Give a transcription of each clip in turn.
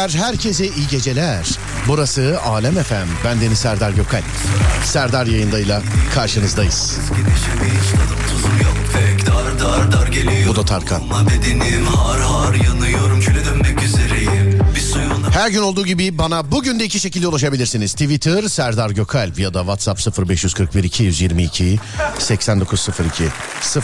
Beyler herkese iyi geceler. Burası Alem FM. Ben Deniz Serdar Gökalp. Serdar yayındayla karşınızdayız. Bu da Tarkan. Her gün olduğu gibi bana bugün de iki şekilde ulaşabilirsiniz. Twitter Serdar Gökalp ya da WhatsApp 0541 222 8902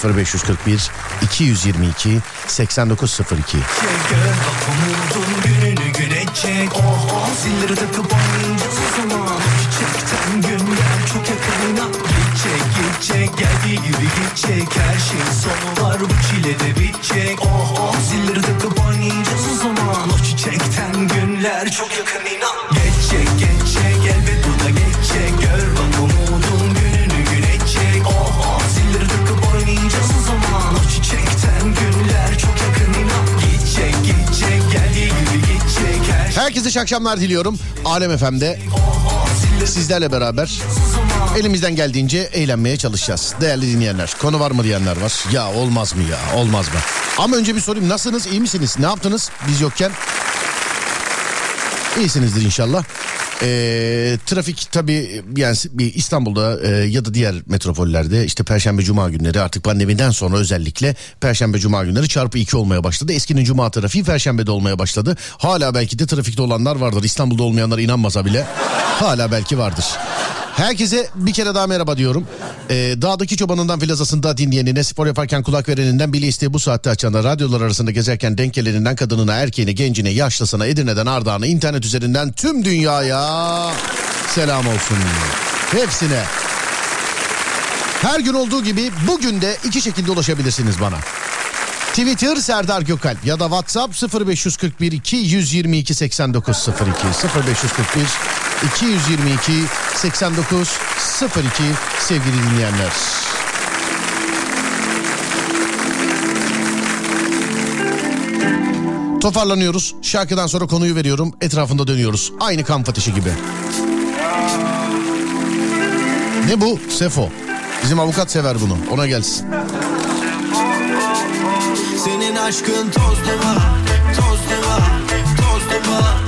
0541 222 8902 Gör bak umudun gününü gün edecek Oh oh zilleri takıp oynayacağız o zaman Çiçekten günler çok yakınına Gidecek gidecek geldiği gibi gidecek Her şeyin sonu var bu çile de bitecek Oh oh zilleri takıp oynayacağız o zaman O çiçekten günler çok yakın inan Geçecek geçecek İyi akşamlar diliyorum. Alem FM'de sizlerle beraber elimizden geldiğince eğlenmeye çalışacağız. Değerli dinleyenler, konu var mı diyenler var. Ya olmaz mı ya, olmaz mı? Ama önce bir sorayım, nasılsınız, iyi misiniz? Ne yaptınız biz yokken? İyisinizdir inşallah. Ee, trafik tabii yani İstanbul'da e, ya da diğer metropollerde işte Perşembe Cuma günleri artık pandemiden sonra özellikle Perşembe Cuma günleri çarpı iki olmaya başladı. Eskinin Cuma trafiği Perşembe'de olmaya başladı. Hala belki de trafikte olanlar vardır. İstanbul'da olmayanlar inanmasa bile hala belki vardır. Herkese bir kere daha merhaba diyorum. Ee, dağdaki çobanından filazasında dinleyenine, spor yaparken kulak vereninden, bile isteği bu saatte açana, radyolar arasında gezerken denk geleninden kadınına, erkeğine, gencine, yaşlısına, Edirne'den Ardahan'a, internet üzerinden tüm dünyaya selam olsun. Hepsine. Her gün olduğu gibi bugün de iki şekilde ulaşabilirsiniz bana. Twitter Serdar Gökalp ya da WhatsApp 0541 222 8902 0541 222 8902 sevgili dinleyenler. Toparlanıyoruz. Şarkıdan sonra konuyu veriyorum. Etrafında dönüyoruz. Aynı kamp ateşi gibi. Ne bu? Sefo. Bizim avukat sever bunu. Ona gelsin. Senin aşkın toz duman, toz duman, toz duman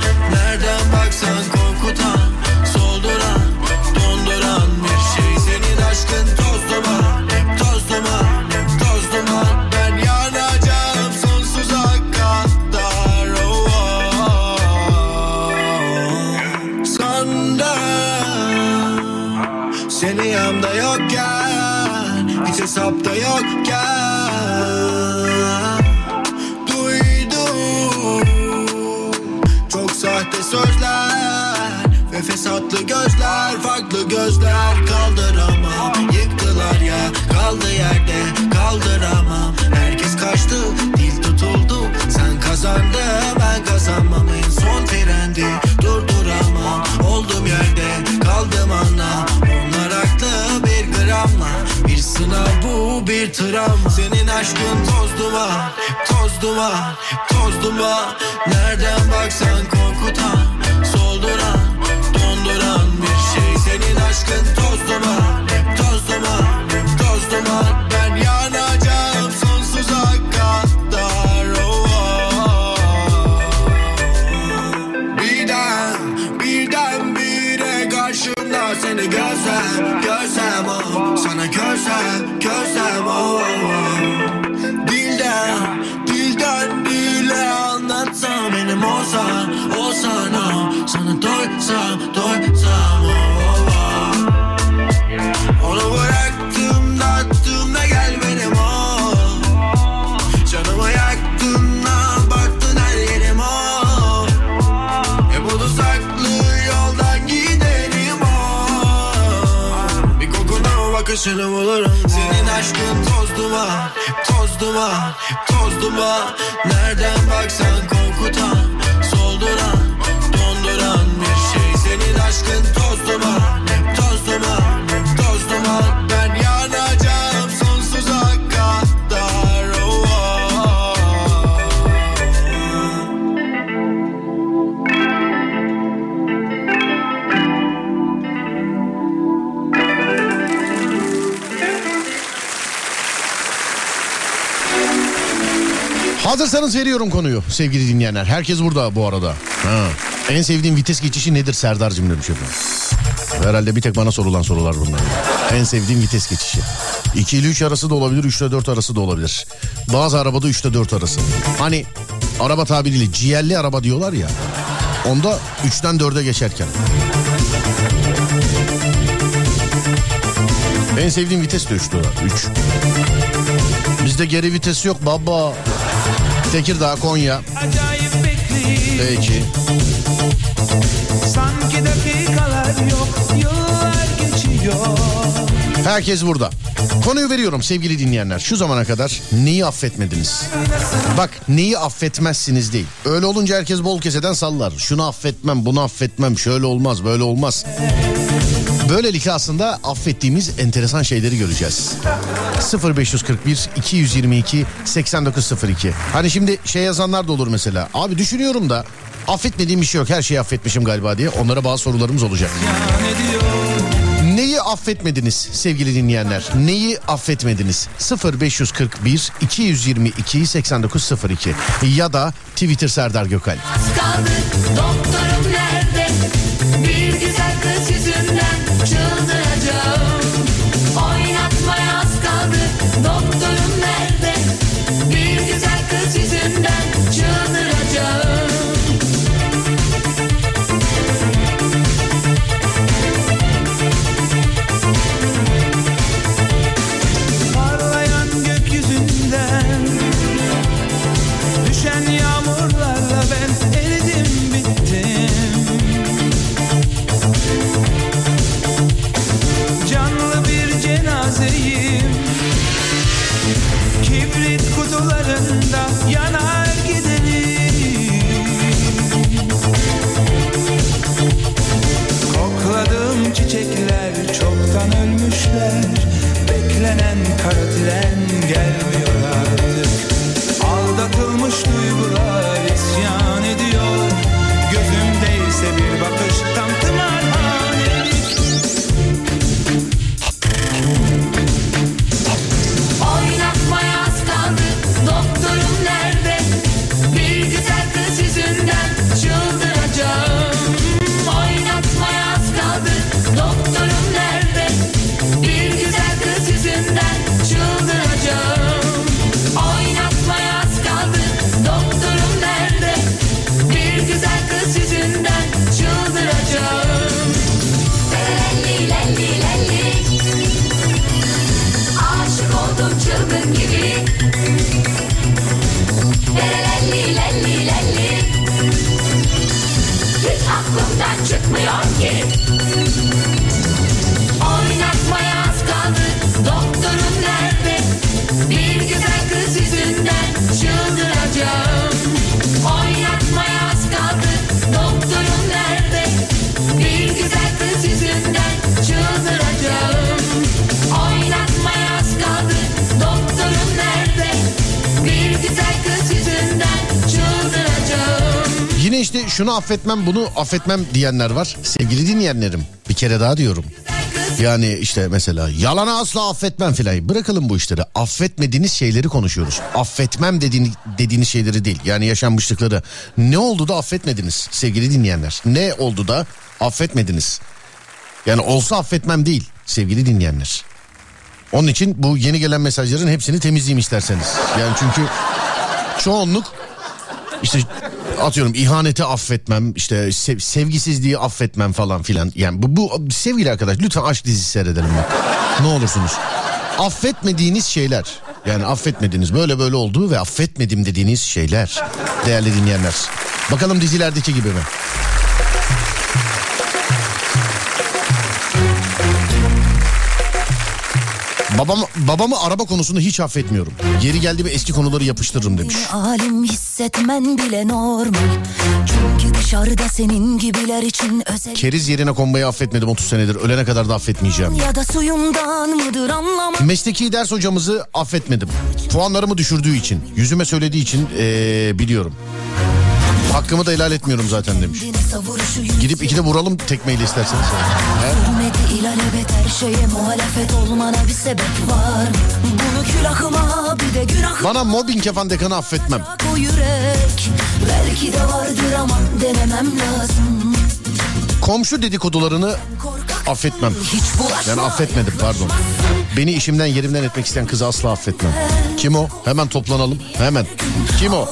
aşkın toz duman, toz duman, toz duman Ben yanacağım sonsuza kadar oh, oh. Sandım seni yanımda yokken Hiç hesapta yokken. Duydum Çok sahte sözler Ve fesatlı gözler Farklı gözler Kaldı yerde Kaldıramam. Herkes kaçtı Dil tutuldu. Sen kazandın Ben kazanmam En son trendi Durduramam. Oldum yerde Kaldım anla. Onlar haklı bir gramla. Bir sınav bu bir travma. Senin aşkın toz duman Toz duman Toz duman Nereden baksan korkutan Solduran Donduran bir şey. Senin aşkın toz duman Ben yanacağım sonsuza kadar oh. Birden Birden bire karşımda seni görsem Görsem oh Sana görsem Görsem oh, oh, oh. Dilden Dilden dile anlatsam Benim olsan Olsan oh Sana doysam Doysam Aşkın toz duman Toz duman Toz duman. Nereden baksan korkutan Solduran Donduran bir şey. Senin aşkın toz duman Hazırsanız veriyorum konuyu sevgili dinleyenler. Herkes burada bu arada. Ha. En sevdiğin vites geçişi nedir Serdar'cığım demiş efendim. Herhalde bir tek bana sorulan sorular bunlar. En sevdiğim vites geçişi. 2 ile 3 arası da olabilir, 3 ile 4 arası da olabilir. Bazı arabada 3 ile 4 arası. Hani araba tabiriyle ciğerli araba diyorlar ya. Onda 3'ten 4'e geçerken. En sevdiğim vites de 3 diyorlar. 3. Bizde geri vites yok baba. Tekirdağ, Konya. Peki. sanki dakikalar yok yıllar geçiyor Herkes burada. Konuyu veriyorum sevgili dinleyenler. Şu zamana kadar neyi affetmediniz? Bak neyi affetmezsiniz değil. Öyle olunca herkes bol keseden sallar. Şunu affetmem, bunu affetmem, şöyle olmaz, böyle olmaz. Böylelikle aslında affettiğimiz enteresan şeyleri göreceğiz. 0541 222 8902. Hani şimdi şey yazanlar da olur mesela. Abi düşünüyorum da affetmediğim bir şey yok. Her şeyi affetmişim galiba diye. Onlara bazı sorularımız olacak. Neyi affetmediniz sevgili dinleyenler? Neyi affetmediniz? 0541 222 8902 ya da Twitter Serdar Gökal. kaldı Doktorum affetmem bunu affetmem diyenler var. Sevgili dinleyenlerim bir kere daha diyorum. Yani işte mesela yalanı asla affetmem filan. Bırakalım bu işleri. Affetmediğiniz şeyleri konuşuyoruz. Affetmem dediğini, dediğiniz şeyleri değil. Yani Yani olsa affetmem değil sevgili dinleyenler. Onun için bu yeni gelen mesajların hepsini temizleyeyim isterseniz. Yani çünkü çoğunluk işte atıyorum ihaneti affetmem işte sev- sevgisizliği affetmem falan filan. Yani bu, bu sevgili arkadaş lütfen aşk dizisi seyredelim bak. Ne olursunuz. Affetmediğiniz şeyler yani affetmediğiniz böyle böyle oldu ve affetmedim dediğiniz şeyler değerli dinleyenler. Bakalım dizilerdeki gibi mi? Babam, babamı araba konusunda hiç affetmiyorum. Yeri geldi bir eski konuları yapıştırırım demiş. Hissetmen bile normal Çünkü dışarıda senin gibiler için özel Keriz yerine konmayı affetmedim 30 senedir. Ölene kadar da affetmeyeceğim. Ya da suyundan mıdır anlamam Mesleki ders hocamızı affetmedim. Puanlarımı düşürdüğü için, yüzüme söylediği için ee, biliyorum. Hakkımı da helal etmiyorum zaten demiş. Gidip ikide vuralım tekmeyle isterseniz. Hürmeti ilelebet her şeye muhalefet olmana bir sebep var Bunu külahıma bir de günah Bana mobbing yapan dekanı affetmem. o yürek Belki de vardır ama denemem lazım Komşu dedikodularını affetmem. Yani affetmedim pardon. Beni işimden yerimden etmek isteyen kızı asla affetmem. Kim o? Hemen toplanalım. Hemen. Kim o?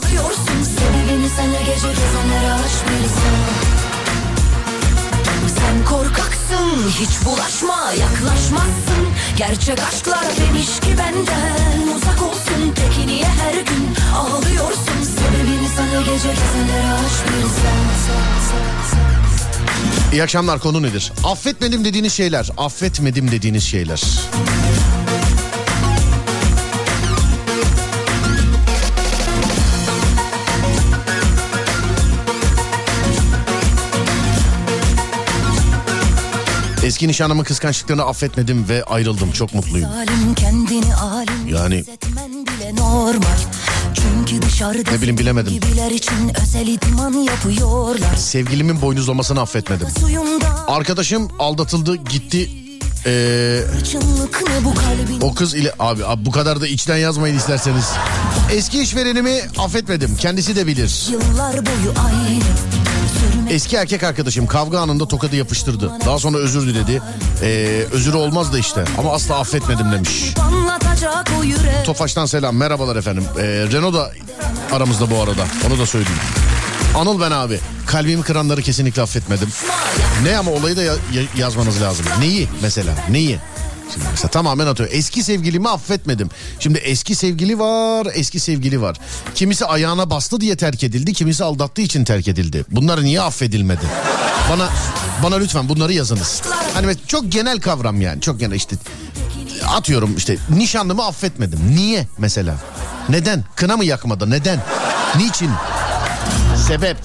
Gece gezenlere aç bilsen Sen korkaksın hiç bulaşma yaklaşmazsın Gerçek aşklar demiş ki benden uzak olsun Peki niye her gün ağlıyorsun Sebebini senle gece gezenlere aç bilsen İyi akşamlar konu nedir? Affetmedim dediğiniz şeyler. Affetmedim dediğiniz şeyler. Eski nişanlımın kıskançlıklarını affetmedim ve ayrıldım. Çok mutluyum. Yani- Ne bileyim, bilemedim. senin gibiler için özel idman yapıyorlar Sevgilimin boynuzlamasını affetmedim. Arkadaşım aldatıldı gitti. Ee, o kız ile abi, abi bu kadar da içten yazmayın isterseniz. Eski işverenimi affetmedim. Kendisi de bilir. Yıllar boyu aynı Eski erkek arkadaşım kavga anında tokadı yapıştırdı. Daha sonra özür diledi. Ee, özürü olmaz da işte ama asla affetmedim demiş. Tofaş'tan selam merhabalar efendim. Ee, Renault da aramızda bu arada onu da söyleyeyim. Anıl ben abi. Kalbimi kıranları kesinlikle affetmedim. Ne ama olayı da ya- yazmanız lazım. Neyi mesela neyi? Şimdi mesela tamamen atıyor. Eski sevgilimi affetmedim. Şimdi eski sevgili var, eski sevgili var. Kimisi ayağına bastı diye terk edildi, kimisi aldattığı için terk edildi. Bunlar niye affedilmedi? Bana bana lütfen bunları yazınız. Hani çok genel kavram yani. Çok genel işte atıyorum işte nişanlımı affetmedim. Niye mesela? Neden? Kına mı yakmadı? Neden? Niçin? Sebep.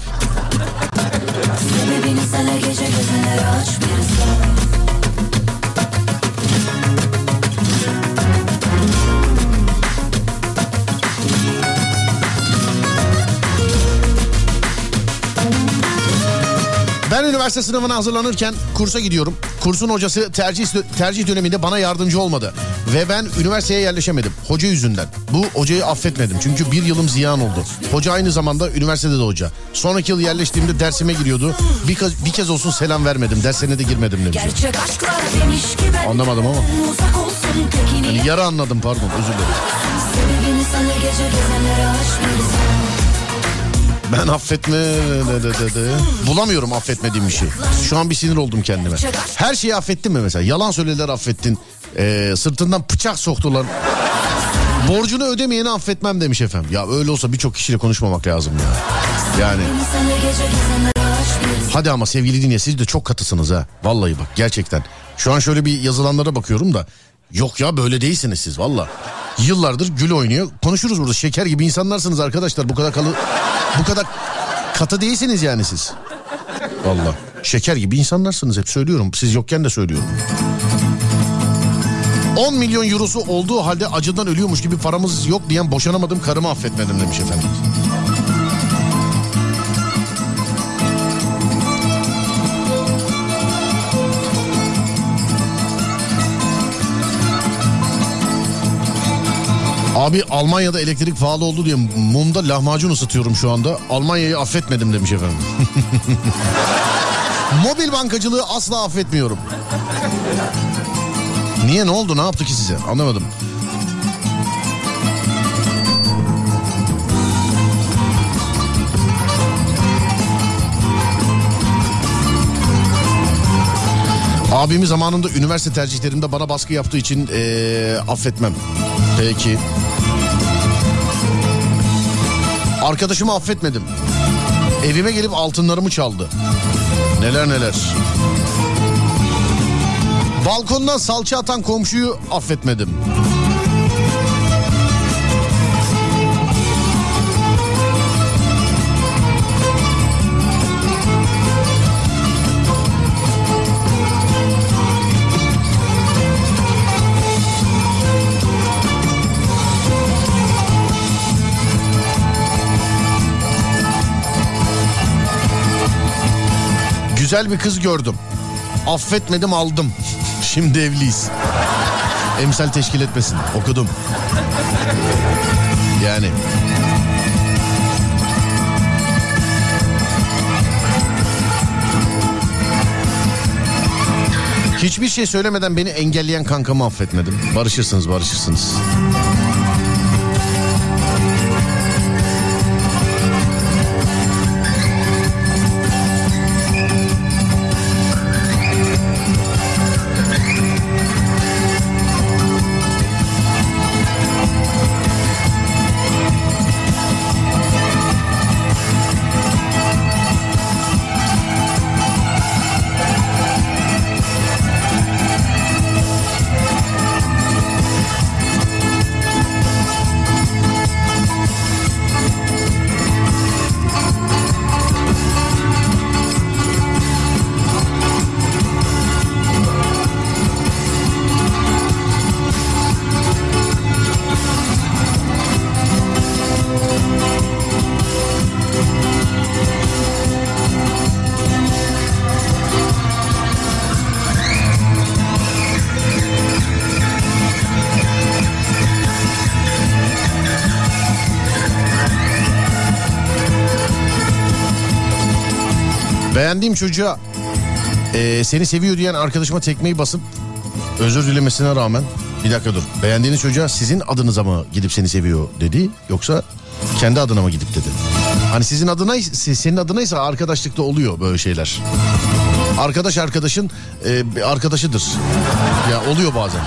Gece gezenlere aç bir Ben üniversite sınavına hazırlanırken kursa gidiyorum. Kursun hocası tercih tercih döneminde bana yardımcı olmadı. Ve ben üniversiteye yerleşemedim. Hoca yüzünden. Bu hocayı affetmedim. Çünkü bir yılım ziyan oldu. Hoca aynı zamanda üniversitede de hoca. Sonraki yıl yerleştiğimde dersime giriyordu. Bir kez, bir kez olsun selam vermedim. Dersine de girmedim demiş. Gerçek aşklar demiş ki ben Anlamadım ama. Yani yarı anladım pardon özür dilerim. Sebebini senle gece gezenlere Ben affetme bulamıyorum affetmediğim bir şey. Şu an bir sinir oldum kendime. Her şeyi affettin mi mesela? Yalan söylediler affettin. Ee, sırtından bıçak soktular. Borcunu ödemeyeni affetmem demiş efendim. Ya öyle olsa birçok kişiyle konuşmamak lazım ya. Yani hadi ama sevgili dinle siz de çok katısınız ha. Vallahi bak gerçekten. Şu an şöyle bir yazılanlara bakıyorum da. Yok ya böyle değilsiniz siz valla. Yıllardır gül oynuyor. Konuşuruz burada şeker gibi insanlarsınız arkadaşlar. Bu kadar kalı bu kadar katı değilsiniz yani siz. Valla şeker gibi insanlarsınız hep söylüyorum. Siz yokken de söylüyorum. 10 milyon eurosu olduğu halde acıdan ölüyormuş gibi paramız yok diyen boşanamadım karımı affetmedim demiş efendim. Abi Almanya'da elektrik pahalı oldu diye mumda lahmacun ısıtıyorum şu anda. Almanya'yı affetmedim demiş efendim. Mobil bankacılığı asla affetmiyorum. Niye ne oldu ne yaptı ki size anlamadım. Abimi zamanında üniversite tercihlerimde bana baskı yaptığı için eee, affetmem. Peki. Arkadaşımı affetmedim. Evime gelip altınlarımı çaldı. Neler neler. Balkondan salça atan komşuyu affetmedim. Güzel bir kız gördüm. Affetmedim aldım. Şimdi evliyiz. Emsal teşkil etmesin. Okudum. Yani. Hiçbir şey söylemeden beni engelleyen kankamı affetmedim. Barışırsınız barışırsınız. Beğendiğim çocuğa e, seni seviyor diyen arkadaşıma tekmeyi basıp özür dilemesine rağmen bir dakika dur. Beğendiğiniz çocuğa sizin adınıza mı gidip seni seviyor dedi yoksa kendi adına mı gidip dedi. Hani sizin adına senin adınaysa arkadaşlıkta oluyor böyle şeyler. Arkadaş arkadaşın e, arkadaşıdır. Ya oluyor bazen.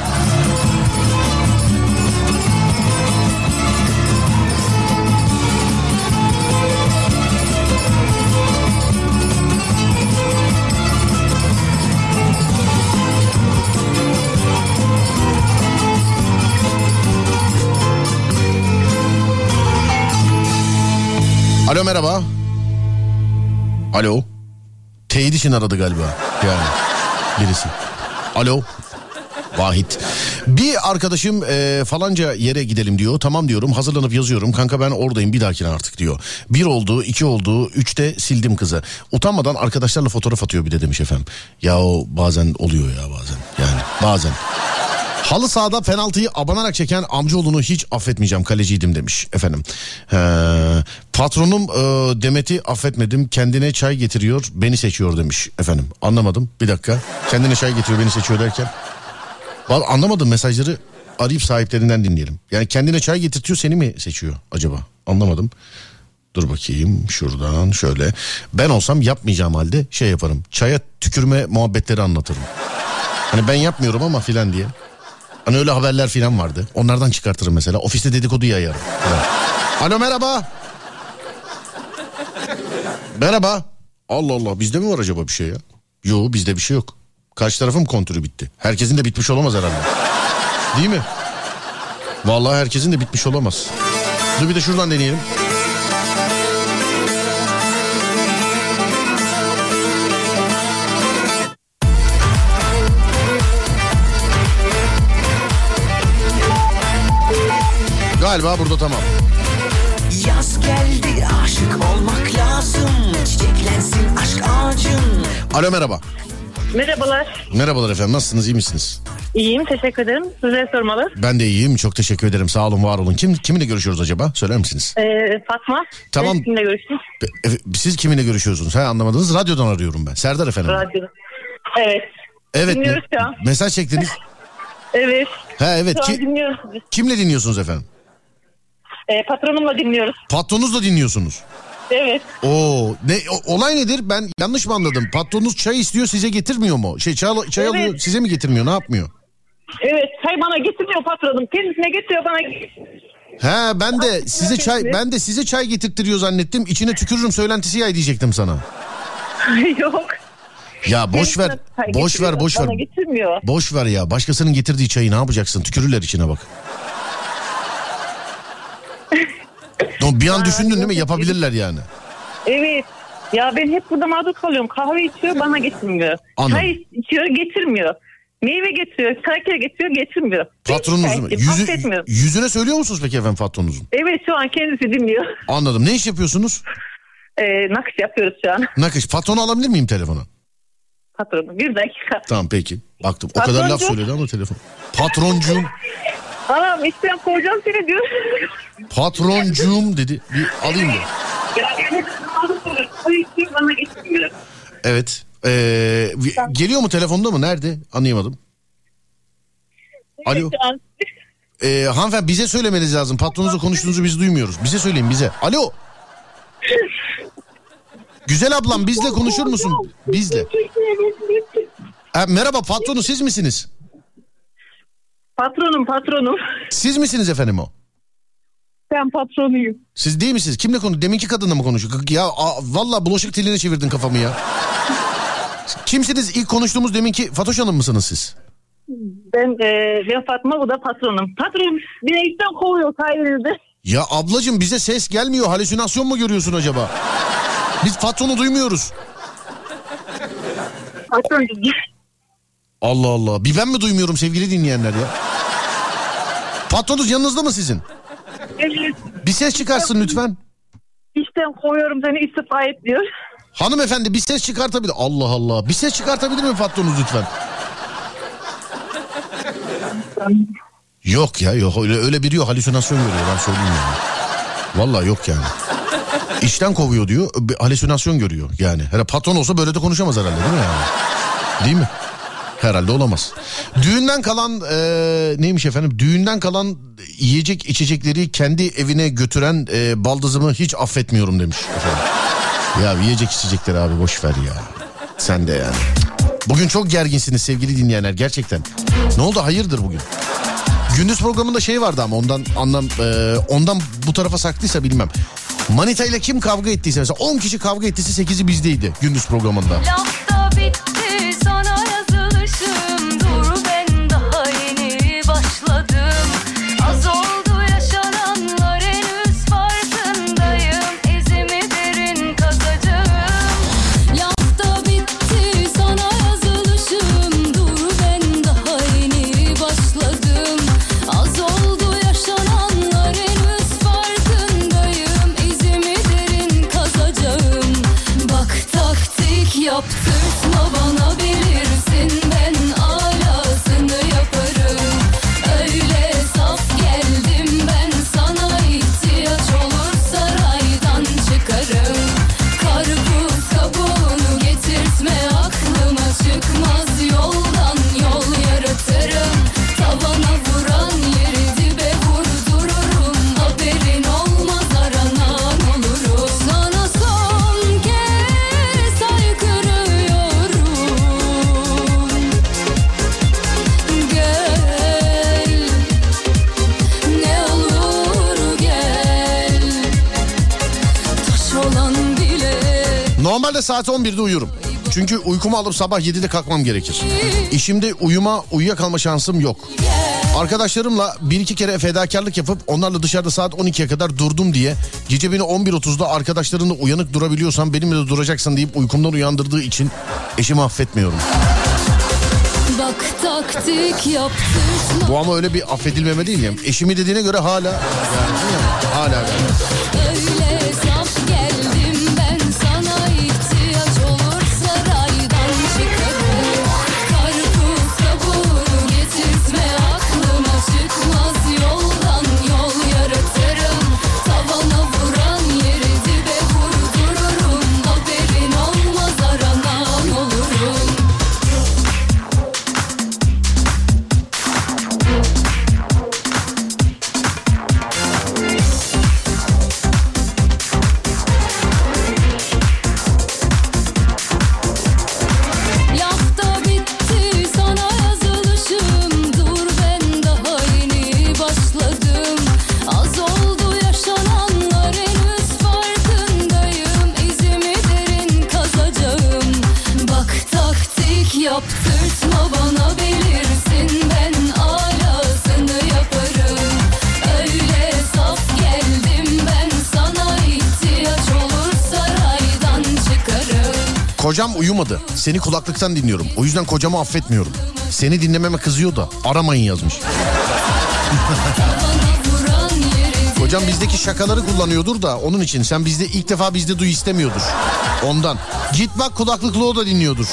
Alo merhaba. Alo. Teyit için aradı galiba. Yani birisi. Alo. Vahit. Bir arkadaşım e, falanca yere gidelim diyor. Tamam diyorum hazırlanıp yazıyorum. Kanka ben oradayım bir dahakine artık diyor. Bir oldu, iki oldu, üçte sildim kızı. Utanmadan arkadaşlarla fotoğraf atıyor bir de demiş efendim. Ya o bazen oluyor ya bazen. Yani bazen. Halı sahada penaltıyı abanarak çeken amcaoğlunu hiç affetmeyeceğim kaleciydim demiş efendim. Ee, patronum e, Demet'i affetmedim kendine çay getiriyor beni seçiyor demiş efendim. Anlamadım bir dakika kendine çay getiriyor beni seçiyor derken. Vallahi anlamadım mesajları arayıp sahiplerinden dinleyelim. Yani kendine çay getirtiyor seni mi seçiyor acaba anlamadım. Dur bakayım şuradan şöyle. Ben olsam yapmayacağım halde şey yaparım. Çaya tükürme muhabbetleri anlatırım. Hani ben yapmıyorum ama filan diye. Hani öyle haberler filan vardı. Onlardan çıkartırım mesela. Ofiste dedikodu yayarım. Alo merhaba. merhaba. Allah Allah bizde mi var acaba bir şey ya? Yok bizde bir şey yok. Karşı tarafın kontürü bitti. Herkesin de bitmiş olamaz herhalde. Değil mi? Vallahi herkesin de bitmiş olamaz. Dur bir de şuradan deneyelim. Galiba burada tamam. Yaz geldi aşık olmak lazım Çiçeklensin aşk ağacın Alo merhaba. Merhabalar. Merhabalar efendim nasılsınız iyi misiniz? İyiyim teşekkür ederim. Size sormalı. Ben de iyiyim. Çok teşekkür ederim. Sağ olun, var olun. Kim kiminle görüşüyoruz acaba? Söyler misiniz? Ee, Fatma. Tamam. Siz Kimle görüştünüz? E, Siz kiminle görüşüyorsunuz? Ha anlamadınız. Radyodan arıyorum ben. Serdar efendim. Radyoda. Evet. Evet. Dinliyoruz şu an. Mesaj çektiniz. Evet. Ha evet. Şu an Ki, dinliyoruz kimle dinliyorsunuz efendim? Ee, patronumla dinliyoruz. Patronunuzla dinliyorsunuz. Evet. Oo, ne o- olay nedir? Ben yanlış mı anladım? Patronunuz çay istiyor, size getirmiyor mu? Şey çay, çay Evet. alıyor, size mi getirmiyor? Ne yapmıyor? Evet. Çay bana getirmiyor patronum. Kendisine getiriyor bana. He ben de size çay ben de size çay getirtiyor zannettim. İçine tükürürüm söylentisi yay diyecektim sana. Yok. Ya boş ver. Boş ver, boş ver. Boş ver ya. Başkasının getirdiği çayı ne yapacaksın? Tükürürler içine bak. O bir an düşündün değil mi? Yapabilirler yani. Evet. Ya ben hep burada mağdur kalıyorum. Kahve içiyor bana getirmiyor. Anladım. Çay içiyor getirmiyor. Meyve getiriyor, şeker getiriyor getirmiyor. Patronunuz mu? Yüzü, yüzüne söylüyor musunuz peki efendim patronunuzun? Evet şu an kendisi dinliyor. Anladım. Ne iş yapıyorsunuz? Ee, nakış yapıyoruz şu an. Nakış. Patronu alabilir miyim telefona? Patronum bir dakika. Tamam peki. Baktım. O kadar laf söyledi ama telefon. Patroncuğum. Anam işten kovacağım seni diyor. Patroncuğum dedi. Bir alayım da. getirmiyor. Evet. Ee, geliyor mu telefonda mı? Nerede? Anlayamadım. Alo. Ee, hanımefendi bize söylemeniz lazım. Patronunuzla konuştuğunuzu biz duymuyoruz. Bize söyleyin bize. Alo. Güzel ablam bizle konuşur musun? Bizle. Ha, merhaba patronu siz misiniz? Patronum patronum. Siz misiniz efendim o? Ben patronuyum. Siz değil misiniz? Kimle konu? Deminki kadınla mı konuşuyor? Ya a, valla bulaşık teline çevirdin kafamı ya. Kimsiniz? İlk konuştuğumuz deminki Fatoş Hanım mısınız siz? Ben, e, ben Fatma bu da patronum. Patronum beni işten kovuyor sayenizde. Ya ablacığım bize ses gelmiyor. Halüsinasyon mu görüyorsun acaba? Biz patronu duymuyoruz. Patronum. Allah Allah. Bir ben mi duymuyorum sevgili dinleyenler ya? Patronunuz yanınızda mı sizin? Evet. Bir ses çıkarsın lütfen. İşten kovuyorum seni istifa et diyor. Hanımefendi bir ses çıkartabilir. Allah Allah. Bir ses çıkartabilir mi patronunuz lütfen? Yok ya yok öyle, öyle biri yok halüsinasyon görüyor ben söyleyeyim yani. Vallahi yok yani. İşten kovuyor diyor bir halüsinasyon görüyor yani. Herhalde patron olsa böyle de konuşamaz herhalde değil mi yani? Değil mi? Herhalde olamaz. Düğünden kalan e, neymiş efendim? Düğünden kalan yiyecek içecekleri kendi evine götüren e, baldızımı hiç affetmiyorum demiş efendim. Ya yiyecek içecekleri abi boş ver ya. Sen de yani. Bugün çok gerginsiniz sevgili dinleyenler gerçekten. Ne oldu hayırdır bugün? Gündüz programında şey vardı ama ondan anlam e, ondan bu tarafa saklıysa bilmem. Manita ile kim kavga ettiyse mesela 10 kişi kavga ettiyse 8'i bizdeydi gündüz programında. Lafta bitti sana saat 11'de uyurum. Çünkü uykumu alıp sabah 7'de kalkmam gerekir. İşimde uyuma uyuyakalma şansım yok. Arkadaşlarımla bir iki kere fedakarlık yapıp onlarla dışarıda saat 12'ye kadar durdum diye gece beni 11.30'da arkadaşlarınla uyanık durabiliyorsan benimle de duracaksın deyip uykumdan uyandırdığı için eşimi affetmiyorum. Bak taktik Bu ama öyle bir affedilmeme değil yani. Eşimi dediğine göre hala yani, hala yani. Kocam uyumadı. Seni kulaklıktan dinliyorum. O yüzden kocamı affetmiyorum. Seni dinlememe kızıyor da aramayın yazmış. Kocam bizdeki şakaları kullanıyordur da onun için sen bizde ilk defa bizde duy istemiyordur. Ondan. Git bak kulaklıklı o da dinliyordur.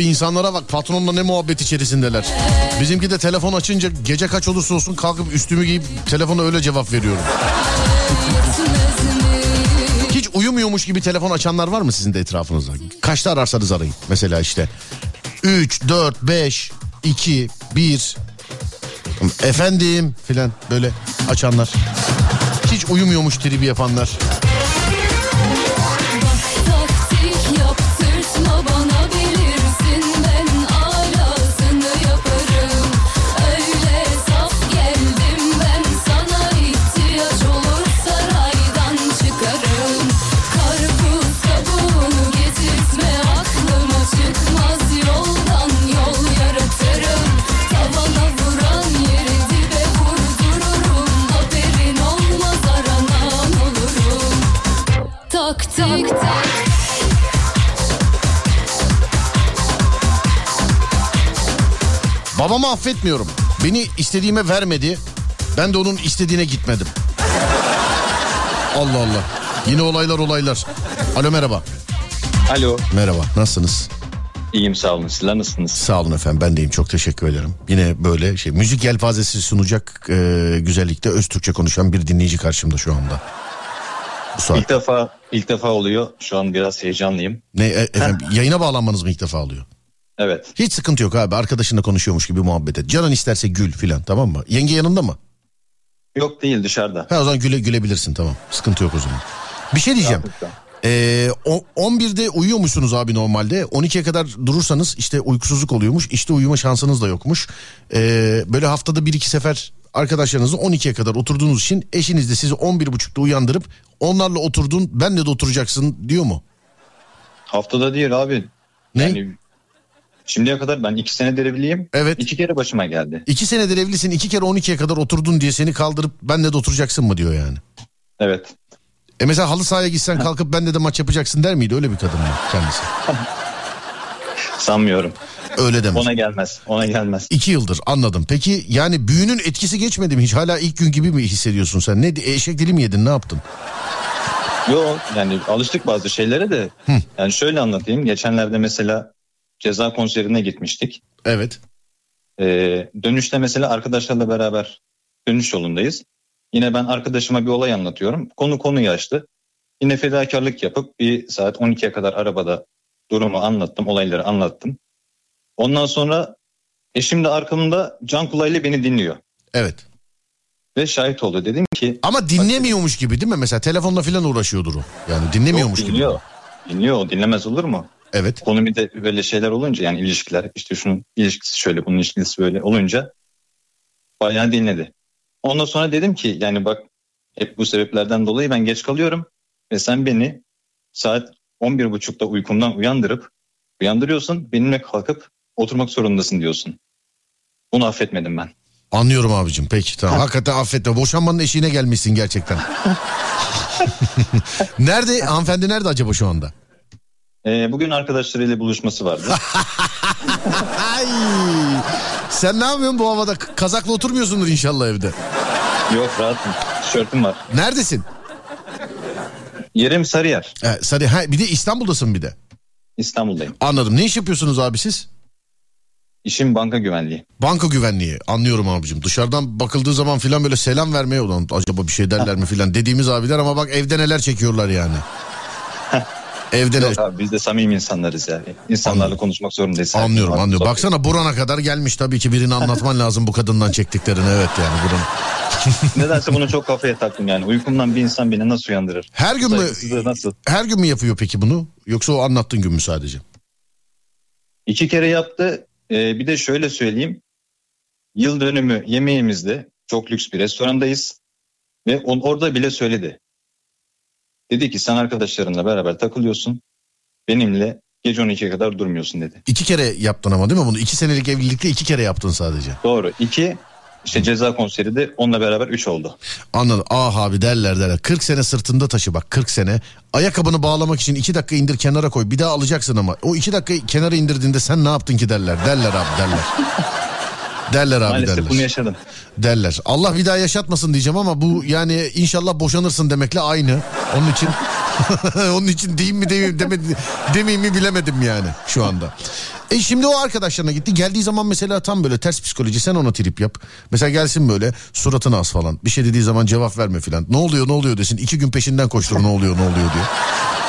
Abi insanlara bak patronla ne muhabbet içerisindeler. Bizimki de telefon açınca gece kaç olursa olsun kalkıp üstümü giyip telefona öyle cevap veriyorum. Hiç uyumuyormuş gibi telefon açanlar var mı sizin de etrafınızda? Kaçta ararsanız arayın. Mesela işte 3, 4, 5, 2, 1 efendim filan böyle açanlar. Hiç uyumuyormuş tribi yapanlar. Babamı affetmiyorum. Beni istediğime vermedi. Ben de onun istediğine gitmedim. Allah Allah. Yine olaylar olaylar. Alo merhaba. Alo. Merhaba. Nasılsınız? İyiyim sağ olun. Sizler nasılsınız? Sağ olun efendim. Ben deyim. Çok teşekkür ederim. Yine böyle şey müzik yelpazesi sunacak e, güzellikte öz Türkçe konuşan bir dinleyici karşımda şu anda. Bu saat. İlk defa ilk defa oluyor. Şu an biraz heyecanlıyım. Ne e, efendim yayına bağlanmanız mı ilk defa oluyor? Evet. Hiç sıkıntı yok abi. Arkadaşınla konuşuyormuş gibi muhabbet et. Canın isterse gül filan tamam mı? Yenge yanında mı? Yok değil dışarıda. Ha o zaman güle gülebilirsin tamam. Sıkıntı yok o zaman. Bir şey diyeceğim. Ee, o- 11'de uyuyormuşsunuz abi normalde. 12'ye kadar durursanız işte uykusuzluk oluyormuş. İşte uyuma şansınız da yokmuş. Ee, böyle haftada bir iki sefer arkadaşlarınızla 12'ye kadar oturduğunuz için eşiniz de sizi 11.30'da uyandırıp onlarla oturdun benle de oturacaksın diyor mu? Haftada değil abi. Ne? Yani şimdiye kadar ben iki senedir evliyim. Evet. İki kere başıma geldi. İki senedir evlisin iki kere 12'ye kadar oturdun diye seni kaldırıp benle de oturacaksın mı diyor yani. Evet. E mesela halı sahaya gitsen kalkıp benle de maç yapacaksın der miydi? Öyle bir kadın mı kendisi? Sanmıyorum. Öyle demez. Ona gelmez. Ona gelmez. İki yıldır anladım. Peki yani büyünün etkisi geçmedi mi hiç? Hala ilk gün gibi mi hissediyorsun sen? Ne eşek dili mi yedin ne yaptın? Yok yani alıştık bazı şeylere de. Yani şöyle anlatayım. Geçenlerde mesela ceza konserine gitmiştik. Evet. Ee, dönüşte mesela arkadaşlarla beraber dönüş yolundayız. Yine ben arkadaşıma bir olay anlatıyorum. Konu konuyu açtı. Yine fedakarlık yapıp bir saat 12'ye kadar arabada durumu anlattım, olayları anlattım. Ondan sonra eşim de arkamda can kulağıyla beni dinliyor. Evet. Ve şahit oldu. Dedim ki Ama dinlemiyormuş gibi değil mi? Mesela telefonla falan uğraşıyordur o. Yani dinlemiyormuş "Yok, gibi. dinliyor. Dinliyor dinlemez olur mu? Evet. Konu bir de böyle şeyler olunca yani ilişkiler işte şunun ilişkisi şöyle bunun ilişkisi böyle olunca bayağı dinledi. Ondan sonra dedim ki yani bak hep bu sebeplerden dolayı ben geç kalıyorum ve sen beni saat 11.30'da uykumdan uyandırıp uyandırıyorsun benimle kalkıp oturmak zorundasın diyorsun. Bunu affetmedim ben. Anlıyorum abicim. Peki tamam. Hakikaten affetme. Boşanmanın eşiğine gelmişsin gerçekten. nerede? Hanımefendi nerede acaba şu anda? Ee, bugün arkadaşlarıyla buluşması vardı. Ay. Sen ne yapıyorsun bu havada? Kazakla oturmuyorsundur inşallah evde. Yok rahatım. Tişörtüm var. Neredesin? Yerim Sarıyer. He, Sarı, ha, bir de İstanbul'dasın bir de. İstanbul'dayım. Anladım. Ne iş yapıyorsunuz abi siz? İşim banka güvenliği. Banka güvenliği anlıyorum abicim. Dışarıdan bakıldığı zaman filan böyle selam vermeye olan acaba bir şey derler mi filan dediğimiz abiler ama bak evde neler çekiyorlar yani. evde. Yok abi biz de samimi insanlarız yani. İnsanlarla Anladım. konuşmak zorundayız. Anlıyorum anlıyorum. Baksana burana kadar gelmiş tabii ki birini anlatman lazım bu kadından çektiklerini evet yani buranın. Nedense bunu çok kafaya taktım yani. Uykumdan bir insan beni nasıl uyandırır? Her gün mü nasıl? her gün mü yapıyor peki bunu? Yoksa o anlattığın gün mü sadece? İki kere yaptı. Ee, bir de şöyle söyleyeyim. Yıl dönümü yemeğimizde çok lüks bir restorandayız. Ve on, orada bile söyledi. Dedi ki sen arkadaşlarınla beraber takılıyorsun. Benimle gece 12'ye kadar durmuyorsun dedi. İki kere yaptın ama değil mi bunu? İki senelik evlilikte iki kere yaptın sadece. Doğru. İki işte ceza konseri de onunla beraber üç oldu. Anladım. Ah abi derler derler. 40 sene sırtında taşı bak 40 sene. Ayakkabını bağlamak için iki dakika indir kenara koy. Bir daha alacaksın ama. O iki dakika kenara indirdiğinde sen ne yaptın ki derler. Derler abi derler. derler abi Maalesef derler. bunu yaşadım. derler. Allah bir daha yaşatmasın diyeceğim ama bu yani inşallah boşanırsın demekle aynı. Onun için onun için diyeyim mi demeyeyim, demedi, demeyeyim mi bilemedim yani şu anda. E şimdi o arkadaşlarına gitti. Geldiği zaman mesela tam böyle ters psikoloji sen ona trip yap. Mesela gelsin böyle suratını as falan. Bir şey dediği zaman cevap verme falan. Ne oluyor ne oluyor desin. İki gün peşinden koştur ne oluyor ne oluyor diyor.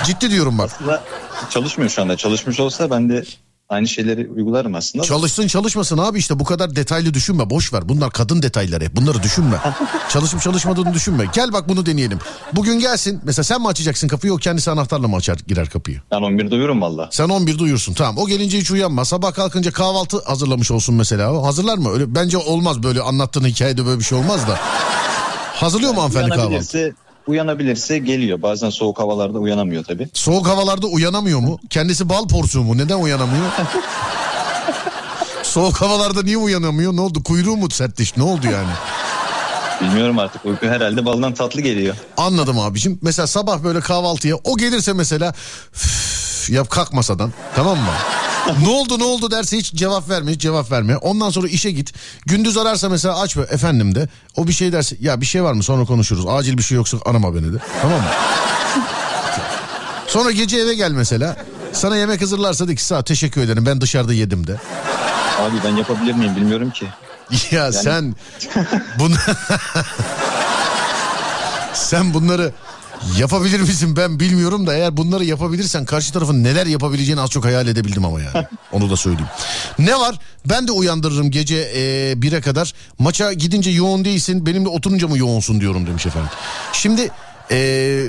Ciddi diyorum bak. Aslında çalışmıyor şu anda. Çalışmış olsa ben de aynı şeyleri uygularım aslında. Çalışsın çalışmasın abi işte bu kadar detaylı düşünme boş ver. Bunlar kadın detayları bunları düşünme. Çalışıp çalışmadığını düşünme. Gel bak bunu deneyelim. Bugün gelsin mesela sen mi açacaksın kapıyı o kendisi anahtarla mı açar girer kapıyı? Ben 11'de uyurum valla. Sen 11'de uyursun tamam o gelince hiç uyanma. Sabah kalkınca kahvaltı hazırlamış olsun mesela. O hazırlar mı? Öyle bence olmaz böyle anlattığın hikayede böyle bir şey olmaz da. Hazırlıyor mu hanımefendi kahvaltı? Uyanabilirse, geliyor. Bazen soğuk havalarda uyanamıyor tabii. Soğuk havalarda uyanamıyor mu? Kendisi bal porsuğu mu? Neden uyanamıyor? Soğuk havalarda niye uyanamıyor? Ne oldu? Kuyruğu mu sertleşti? Ne oldu yani? Bilmiyorum artık uyku herhalde baldan tatlı geliyor. Anladım abicim. Mesela sabah böyle kahvaltıya o gelirse mesela "Üf," yap kalk masadan tamam mı? Ne oldu ne oldu derse hiç cevap verme hiç cevap verme. Ondan sonra işe git. Gündüz ararsa mesela aç be efendim de. O bir şey derse ya bir şey var mı sonra konuşuruz. Acil bir şey yoksa arama beni de. Tamam mı? Sonra gece eve gel mesela. Sana yemek hazırlarsa de ki sağ teşekkür ederim ben dışarıda yedim de. Abi ben yapabilir miyim bilmiyorum ki. Ya sen bunu sen bunları yapabilir misin ben bilmiyorum da eğer bunları yapabilirsen karşı tarafın neler yapabileceğini az çok hayal edebildim ama yani. Onu da söyleyeyim. Ne var? Ben de uyandırırım gece e, 1'e kadar. Maça gidince yoğun değilsin benimle oturunca mı yoğunsun diyorum demiş efendim. Şimdi e,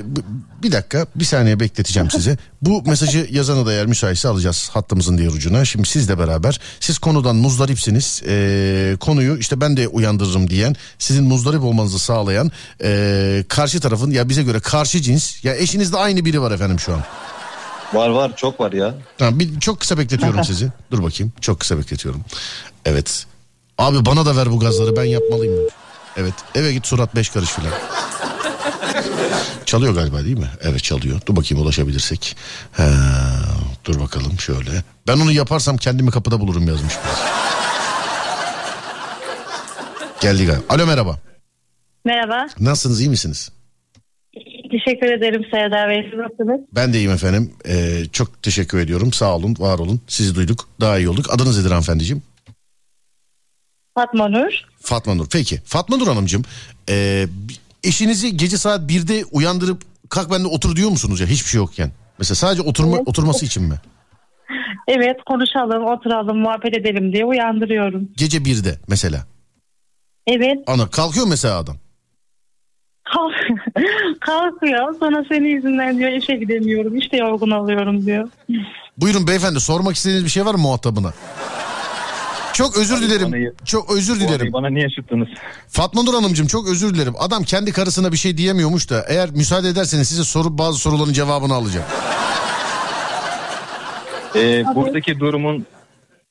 b- bir dakika bir saniye bekleteceğim sizi. Bu mesajı yazanı da eğer müsaitse alacağız hattımızın diğer ucuna. Şimdi sizle beraber siz konudan muzdaripsiniz. E, konuyu işte ben de uyandırırım diyen sizin muzdarip olmanızı sağlayan e, karşı tarafın ya bize göre karşı cins ya eşinizde aynı biri var efendim şu an. Var var çok var ya. Tamam bir, çok kısa bekletiyorum sizi. Dur bakayım çok kısa bekletiyorum. Evet. Abi bana da ver bu gazları ben yapmalıyım. Evet eve git surat beş karış filan. Çalıyor galiba değil mi? Evet çalıyor. Dur bakayım ulaşabilirsek. He, dur bakalım şöyle. Ben onu yaparsam kendimi kapıda bulurum yazmış. Geldi galiba. Alo merhaba. Merhaba. Nasılsınız iyi misiniz? Teşekkür ederim Serdar Bey. Nasılsınız? Ben de iyiyim efendim. Ee, çok teşekkür ediyorum. Sağ olun, var olun. Sizi duyduk. Daha iyi olduk. Adınız nedir hanımefendiciğim? Fatma Nur. Fatma Nur. Peki. Fatma Nur Hanımcığım. ee, eşinizi gece saat 1'de uyandırıp kalk bende otur diyor musunuz ya hiçbir şey yokken? Mesela sadece oturma, Evet. oturması için mi? Evet konuşalım, oturalım, muhabbet edelim diye uyandırıyorum. Gece 1'de mesela. Evet. Ana kalkıyor mesela adam. Kalk- Kalkıyor. Sonra senin yüzünden diyor işe gidemiyorum. İşte yorgun oluyorum diyor. Buyurun beyefendi sormak istediğiniz bir şey var mı muhatabına? Çok özür dilerim. bana- Çok özür dilerim. Bana niye yaşattınız? Fatma Nur Hanımcığım çok özür dilerim. Adam kendi karısına bir şey diyemiyormuş da eğer müsaade ederseniz size sorup bazı soruların cevabını alacağım. Ee, buradaki durumun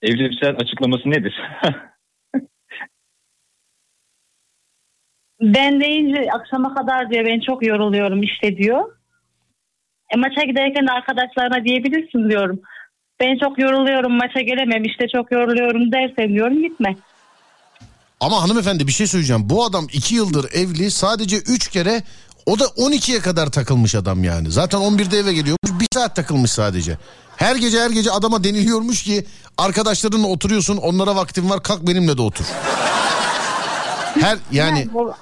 evrimsel açıklaması nedir? Ben deyince akşama kadar diyor ben çok yoruluyorum işte diyor. E, maça giderken de arkadaşlarına diyebilirsin diyorum. Ben çok yoruluyorum maça gelemem işte çok yoruluyorum dersen diyorum gitme. Ama hanımefendi bir şey söyleyeceğim. Bu adam iki yıldır evli sadece üç kere o da 12'ye kadar takılmış adam yani. Zaten 11'de eve geliyormuş bir saat takılmış sadece. Her gece her gece adama deniliyormuş ki arkadaşlarınla oturuyorsun onlara vaktin var kalk benimle de otur. Her yani Bu-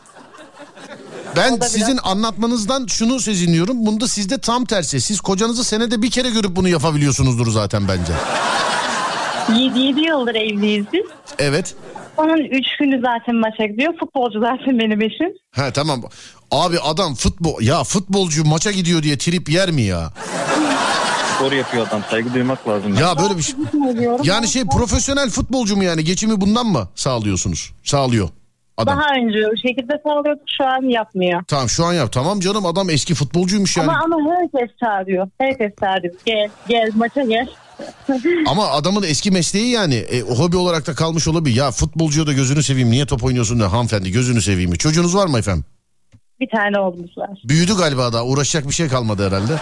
ben da biraz- sizin anlatmanızdan şunu sezinliyorum. Bunda sizde tam tersi. Siz kocanızı senede bir kere görüp bunu yapabiliyorsunuzdur zaten bence. 7, 7 yıldır evliyiz biz. Evet. Haftanın 3 günü zaten maça gidiyor. Futbolcu zaten benim eşim. Ha tamam. Abi adam futbol ya futbolcu maça gidiyor diye trip yer mi ya? Spor yapıyor adam saygı duymak lazım. Ya böyle bir şey. Yani şey profesyonel futbolcu mu yani geçimi bundan mı sağlıyorsunuz? Sağlıyor adam. Daha önce o şekilde sağlıyorduk şu an yapmıyor. Tamam şu an yap. Tamam canım adam eski futbolcuymuş yani. Ama ama herkes çağırıyor. Herkes çağırıyor. Gel gel maça gel. Ama adamın eski mesleği yani e, hobi olarak da kalmış olabilir. Ya futbolcuya da gözünü seveyim niye top oynuyorsun da hanımefendi gözünü seveyim. Çocuğunuz var mı efendim? Bir tane oğlumuz var. Büyüdü galiba daha uğraşacak bir şey kalmadı herhalde.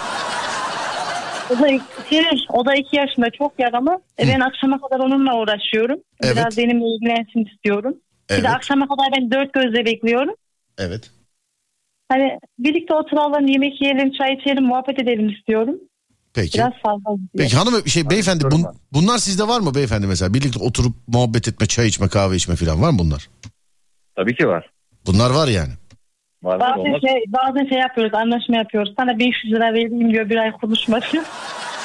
O da iki, o da iki yaşında çok yer ama e, ben akşama kadar onunla uğraşıyorum. Evet. Biraz benimle ilgilensin istiyorum. Bir Evet. de akşama kadar ben dört gözle bekliyorum. Evet. Hani birlikte oturalım, yemek yiyelim, çay içelim, muhabbet edelim istiyorum. Peki. Biraz fazla gidiyor. Peki hanım şey beyefendi bun- bunlar sizde var mı beyefendi mesela? Birlikte oturup muhabbet etme, çay içme, kahve içme falan var mı bunlar? Tabii ki var. Bunlar var yani. Var Bazen olmaz. şey, bazen şey yapıyoruz, anlaşma yapıyoruz. Sana 500 lira vereyim diyor bir ay konuşma diyor.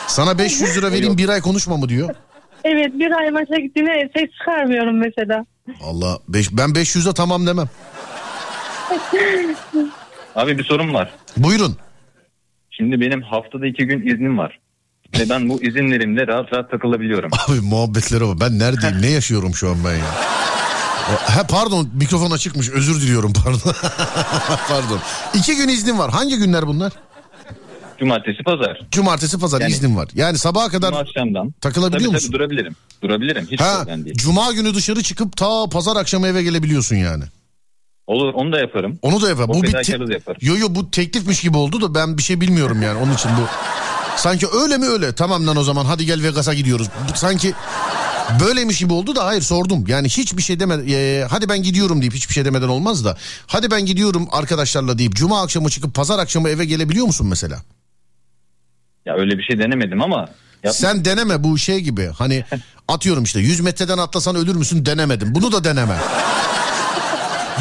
Sana 500 lira vereyim bir ay konuşma mı diyor. Evet bir ay maça gittiğine ses çıkarmıyorum mesela. Allah beş, ben 500'e tamam demem. Abi bir sorun var. Buyurun. Şimdi benim haftada iki gün iznim var. Ve ben bu izinlerimle rahat rahat takılabiliyorum. Abi muhabbetlere bak. Ben neredeyim? ne yaşıyorum şu an ben ya? Ha pardon mikrofon açıkmış özür diliyorum pardon. pardon. İki gün iznim var. Hangi günler bunlar? Cumartesi pazar. Cumartesi pazar Yani- iznim var. Yani sabaha kadar Cuma akşamdan. takılabiliyor tabii, musun? Tabii durabilirim. Durabilirim. Hiç ha, problem değil. cuma günü dışarı çıkıp ta pazar akşamı eve gelebiliyorsun yani. Olur onu da yaparım. Onu da yapar. O Bu bir te- yaparım. Yo yo bu teklifmiş gibi oldu da ben bir şey bilmiyorum yani onun için bu. Sanki öyle mi öyle? Tamam lan o zaman hadi gel Vegas'a gidiyoruz. Sanki böyleymiş gibi oldu da hayır sordum. Yani hiçbir şey demeden e, hadi ben gidiyorum deyip hiçbir şey demeden olmaz da. Hadi ben gidiyorum arkadaşlarla deyip cuma akşamı çıkıp pazar akşamı eve gelebiliyor musun mesela? Ya öyle bir şey denemedim ama. Yap- Sen deneme bu şey gibi. Hani atıyorum işte 100 metreden atlasan ölür müsün denemedim. Bunu da deneme.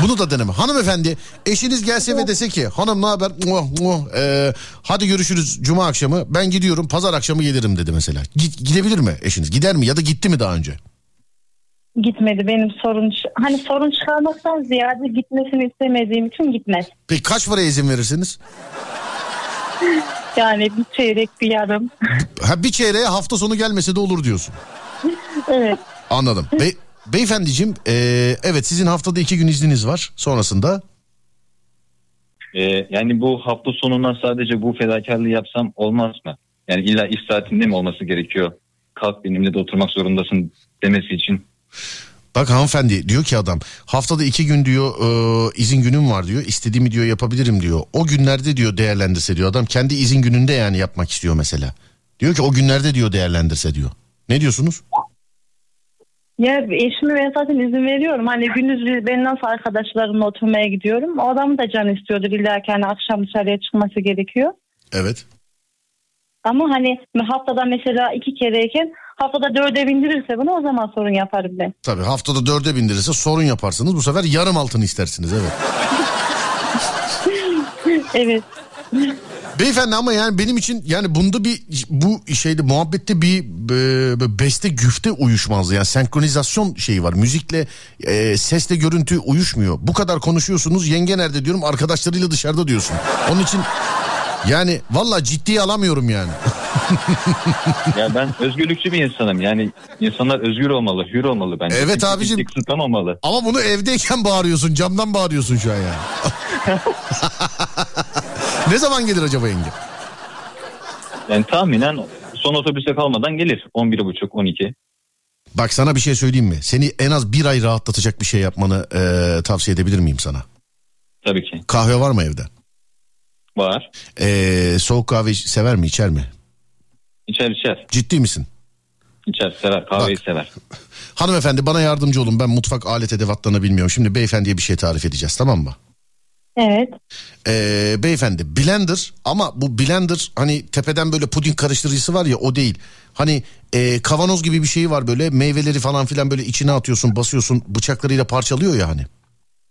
Bunu da deneme. Hanımefendi eşiniz gelse ve dese ki hanım ne haber? Muah, muah. Ee, hadi görüşürüz cuma akşamı. Ben gidiyorum pazar akşamı gelirim dedi mesela. Git, gidebilir mi eşiniz? Gider mi ya da gitti mi daha önce? Gitmedi benim sorun. Hani sorun çıkarmaktan ziyade gitmesini istemediğim için gitmez. Peki kaç paraya izin verirsiniz? Yani bir çeyrek bir yarım. Ha, bir çeyreğe hafta sonu gelmese de olur diyorsun. evet. Anladım. Be- beyefendiciğim ee, evet sizin haftada iki gün izniniz var. Sonrasında Ee, yani bu hafta sonundan sadece bu fedakarlığı yapsam olmaz mı? Yani illa iş saatinde mi olması gerekiyor? Kalk benimle de oturmak zorundasın demesi için. Bak hanımefendi diyor ki adam haftada iki gün diyor e, izin günüm var diyor istediğimi diyor yapabilirim diyor. O günlerde diyor değerlendirse diyor adam kendi izin gününde yani yapmak istiyor mesela. Diyor ki o günlerde diyor değerlendirse diyor. Ne diyorsunuz? Ya eşime ben zaten izin veriyorum. Hani gündüz ben nasıl arkadaşlarımla oturmaya gidiyorum. O adam da can istiyordur illa ki hani akşam dışarıya çıkması gerekiyor. Evet. Ama hani haftada mesela iki kereyken haftada dörde bindirirse bunu o zaman sorun yaparım ben. Tabii haftada dörde bindirirse sorun yaparsınız. Bu sefer yarım altını istersiniz evet. Evet. Beyefendi ama yani benim için yani bunda bir bu şeyde muhabbette bir e, beste güfte uyuşmazlığı yani senkronizasyon şeyi var. Müzikle e, sesle görüntü uyuşmuyor. Bu kadar konuşuyorsunuz yenge nerede diyorum arkadaşlarıyla dışarıda diyorsun. Onun için yani valla ciddiye alamıyorum yani. Ya ben özgürlükçü bir insanım. Yani insanlar özgür olmalı, hür olmalı bence. Evet Kimse abicim. kimseyi kısıtlamamalı. Ama bunu evdeyken bağırıyorsun camdan bağırıyorsun şu an yani. ne zaman gelir acaba yenge? Yani tahminen son otobüse kalmadan gelir. 11.30, 12. Bak sana bir şey söyleyeyim mi? Seni en az bir ay rahatlatacak bir şey yapmanı e, tavsiye edebilir miyim sana? Tabii ki. Kahve var mı evde? Var. E, soğuk kahve sever mi içer mi? İçer içer. Ciddi misin? İçer sever. Kahveyi Bak. sever. Hanımefendi bana yardımcı olun ben mutfak alet edevatlarını bilmiyorum. Şimdi beyefendiye bir şey tarif edeceğiz tamam mı? Evet. Ee, beyefendi blender ama bu blender hani tepeden böyle puding karıştırıcısı var ya o değil. Hani e, kavanoz gibi bir şey var böyle meyveleri falan filan böyle içine atıyorsun basıyorsun bıçaklarıyla parçalıyor ya hani.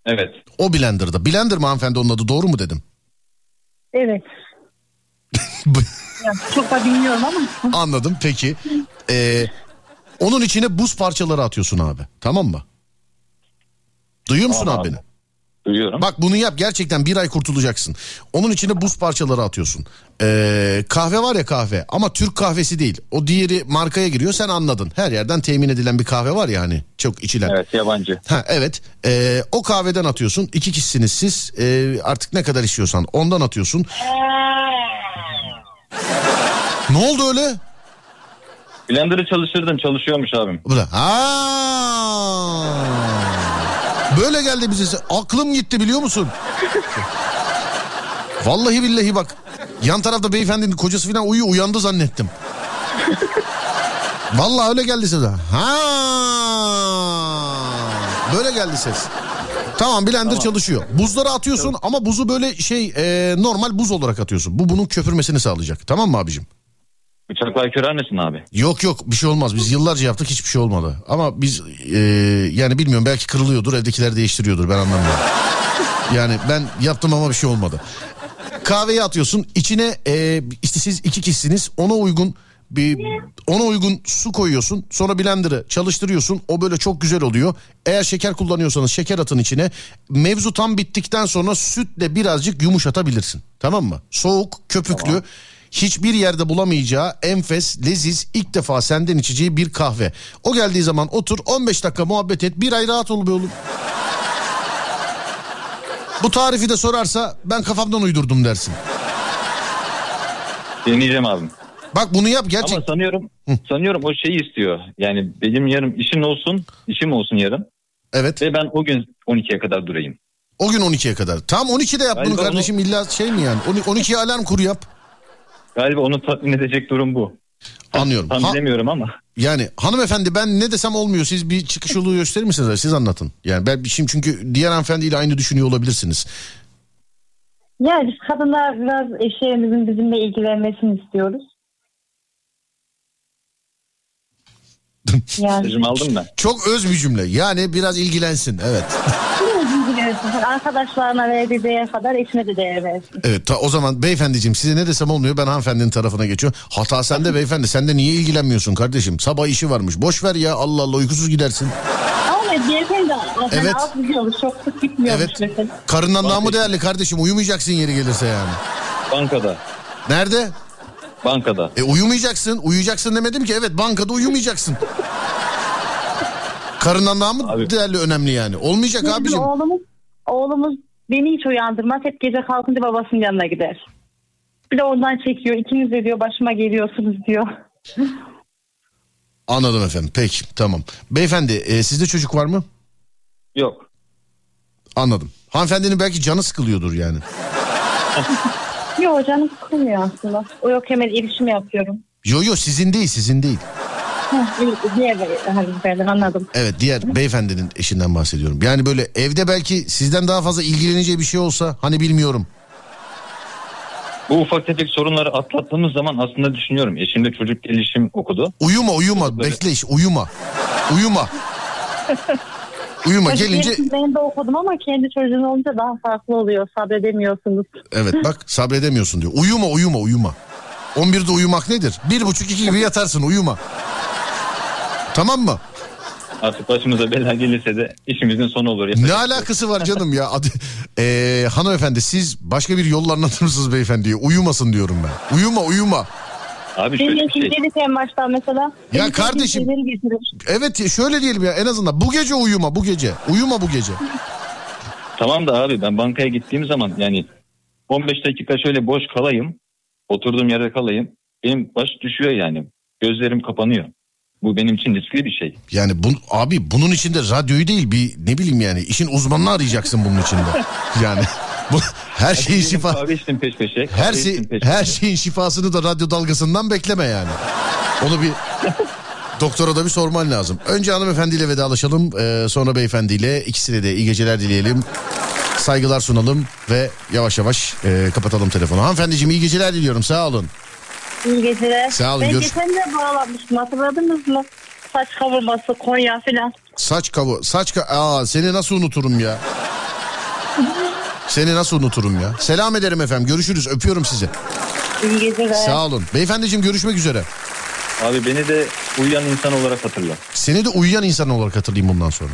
Evet. O blenderda. Blender mı hanımefendi onun adı doğru mu dedim? Evet. Ya, çok da bilmiyorum ama. Anladım peki. Ee, onun içine buz parçaları atıyorsun abi tamam mı? Duyuyor musun Tamam abi abi. beni? Duyuyorum. Bak bunu yap gerçekten bir ay kurtulacaksın. Onun içine buz parçaları atıyorsun. Ee, kahve var ya kahve ama Türk kahvesi değil. O diğeri markaya giriyor sen anladın. Her yerden temin edilen bir kahve var ya hani çok içilen. Evet yabancı. Ha evet Ee, o kahveden atıyorsun iki kişisiniz siz Ee, artık ne kadar istiyorsan ondan atıyorsun. Ne oldu öyle? Blender'ı çalıştırdım çalışıyormuş abim. Bu da. Ha. Böyle geldi bize. Aklım gitti biliyor musun? Vallahi billahi bak. Yan tarafta beyefendinin kocası falan uyuyor uyandı zannettim. Vallahi öyle geldi size. Ha. Böyle geldi ses. Tamam blender çalışıyor. Buzları atıyorsun ama buzu böyle şey e, normal buz olarak atıyorsun. Bu bunun köpürmesini sağlayacak. Tamam mı abicim? Bıçaklar körer misin abi? Yok yok bir şey olmaz. Biz yıllarca yaptık hiçbir şey olmadı. Ama biz e, yani bilmiyorum belki kırılıyordur evdekiler değiştiriyordur ben anlamıyorum. Yani ben yaptım ama bir şey olmadı. Kahveyi atıyorsun içine e, işte siz iki kişisiniz ona uygun bir ona uygun su koyuyorsun sonra blender'ı çalıştırıyorsun o böyle çok güzel oluyor. Eğer şeker kullanıyorsanız şeker atın içine mevzu tam bittikten sonra sütle birazcık yumuşatabilirsin tamam mı? Soğuk köpüklü hiçbir yerde bulamayacağı enfes leziz ilk defa senden içeceği bir kahve. O geldiği zaman otur 15 dakika muhabbet et bir ay rahat ol be oğlum. Bu tarifi de sorarsa ben kafamdan uydurdum dersin. Deneyeceğim abim. Bak bunu yap gerçek. Ama sanıyorum sanıyorum o şeyi istiyor. Yani benim yarım işim olsun, işim olsun yarın Evet. ve ben o gün 12'ye kadar durayım. O gün 12'ye kadar. Tam 12'de yap bunu kardeşim illa şey mi yani? 12'ye alarm kur yap. Galiba onu tatmin edecek durum bu. Anlıyorum. Tam Ha- bilemiyorum ama. yani hanımefendi ben ne desem olmuyor. Siz bir çıkış yolu gösterir misiniz? Siz anlatın. Yani ben şimdi çünkü diğer hanımefendiyle aynı düşünüyor olabilirsiniz. Yani biz kadınlar biraz eşlerimizin bizimle ilgilenmesini istiyoruz. Yani Mesajımı aldım ben. Çok öz bir cümle. Yani biraz ilgilensin. Evet. Arkadaşlarına verdiği değer kadar eşine de değer versin. Evet ta, o zaman beyefendiciğim size ne desem olmuyor. Ben hanımefendinin tarafına geçiyorum. Hata sende beyefendi. Sen de niye ilgilenmiyorsun kardeşim? Sabah işi varmış. Boş ver ya Allah Allah uykusuz gidersin. Ama beyefendi Evet. az gidiyormuş çok sık gitmiyormuş Evet. mesela. Karından daha mı değerli kardeşim? Uyumayacaksın yeri gelirse yani. Bankada. Nerede? Bankada. E uyumayacaksın. Uyuyacaksın demedim ki. Evet bankada uyumayacaksın. Karından daha mı Abi. değerli önemli yani? Olmayacak Bizim abicim. Oğlumuz, oğlumuz beni hiç uyandırmaz. Hep gece kalkınca babasının yanına gider. Bir de oradan çekiyor. İkiniz de diyor başıma geliyorsunuz diyor. Anladım efendim. Peki tamam. Beyefendi e, sizde çocuk var mı? Yok. Anladım. Hanımefendinin belki canı sıkılıyordur yani. Yok canım sıkılmıyor aslında. O yok hemen iletişim yapıyorum. Yo yo sizin değil sizin değil. Diğer hani ben anladım. Evet diğer beyefendinin eşinden bahsediyorum. Yani böyle evde belki sizden daha fazla ilgileneceği bir şey olsa hani bilmiyorum. Bu ufak tefek sorunları atlattığımız zaman aslında düşünüyorum. Eşim de çocuk gelişim okudu. Uyuma uyuma bekle iş uyuma. Uyuma. Uyuma gelince Ben de okudum ama kendi çocuğun olunca daha farklı oluyor. Sabredemiyorsunuz. evet bak sabredemiyorsun diyor. Uyuma uyuma uyuma. 11'de uyumak nedir? Bir buçuk iki gibi yatarsın uyuma. Tamam mı? Artık başımıza bela gelirse de işimizin sonu olur. Ne alakası var canım ya? Adı, Ee, hanımefendi siz başka bir yolla anlatır mısınız beyefendiye? Uyumasın diyorum ben. Uyuma uyuma. Abi Benim şöyle bir şey. en baştan mesela. Ya kardeşim. Evet şöyle diyelim ya en azından bu gece uyuma bu gece. Uyuma bu gece. Tamam da abi ben bankaya gittiğim zaman yani 15 dakika şöyle boş kalayım. Oturduğum yerde kalayım. Benim baş düşüyor yani. Gözlerim kapanıyor. Bu benim için riskli bir şey. Yani bu, abi bunun içinde radyoyu değil bir ne bileyim yani işin uzmanını arayacaksın bunun içinde. Yani bu, her şeyin şifa Kahve içtim peş peşe. kahve her şey peş her şeyin şifasını da radyo dalgasından bekleme yani. Onu bir doktora da bir sorman lazım. Önce hanımefendiyle vedalaşalım ee, sonra beyefendiyle ikisine de iyi geceler dileyelim. Saygılar sunalım ve yavaş yavaş e, kapatalım telefonu. Hanımefendiciğim iyi geceler diliyorum sağ olun. İyi geceler. Sağ olun, Ben görüş- geçen de bağlanmıştım hatırladınız mı? Saç kavurması, Konya filan. Saç kavu saç ka Aa, seni nasıl unuturum ya? Seni nasıl unuturum ya? Selam ederim efendim. Görüşürüz. Öpüyorum sizi. İyi geceler. Sağ olun. Beyefendiciğim görüşmek üzere. Abi beni de uyuyan insan olarak hatırla. Seni de uyuyan insan olarak hatırlayayım bundan sonra.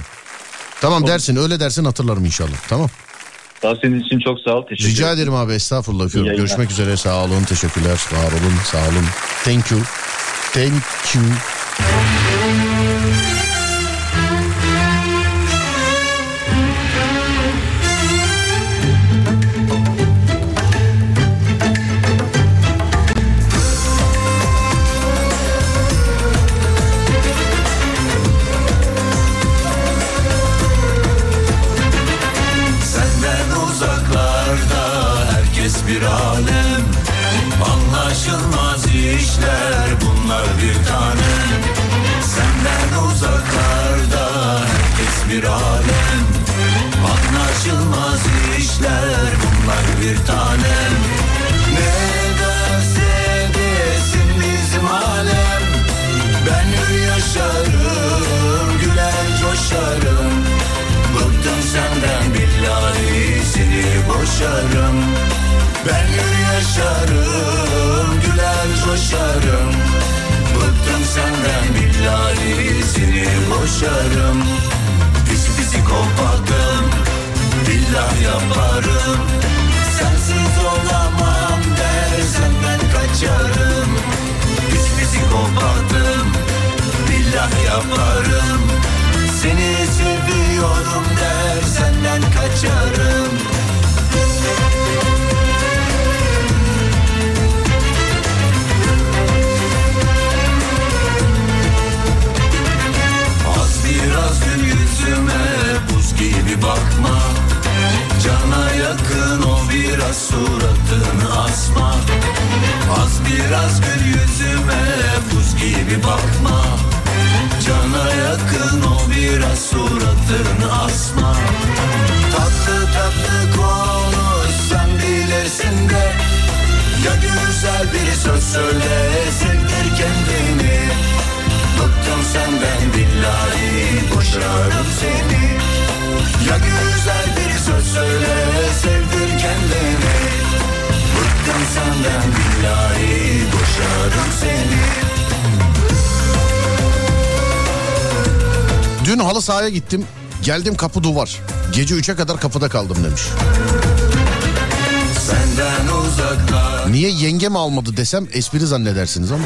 Tamam dersin öyle dersin hatırlarım inşallah. Tamam. Tavsiyeniz için çok sağ ol. Teşekkür Rica ederim. abi estağfurullah öpüyorum. yayınlar. Görüşmek üzere sağ olun teşekkürler var olun sağ olun. Thank you. Thank you. Bir alem. Anlaşılmaz işler bunlar bir tanem Senden uzaklarda herkes bir alem. Anlaşılmaz işler bunlar bir tanem Ne derse desin bizim alem. Ben hür yaşarım güler coşarım. Bıktım senden billahi seni boşarım Ben hür yaşarım güler coşarım. Bıktım senden billahi seni boşarım. Pis pisi kopadım billah yaparım. Sensiz olamam dersen ben kaçarım. Pis pisi kopadım billah yaparım Cana yakın o biraz suratını asma. Az biraz gül yüzüme buz gibi bakma. Cana yakın o biraz suratını asma. Tatlı tatlı konuş sen bilirsin de. Ya güzel bir söz söyle sevdir kendini. Bıktım senden billahi boşarım seni Ya güzel bir söz söyle sevdir kendini Bıktım senden billahi boşarım seni Dün halı sahaya gittim. Geldim kapı duvar. Gece 3'e kadar kapıda kaldım demiş. Niye yengem almadı desem espri zannedersiniz ama.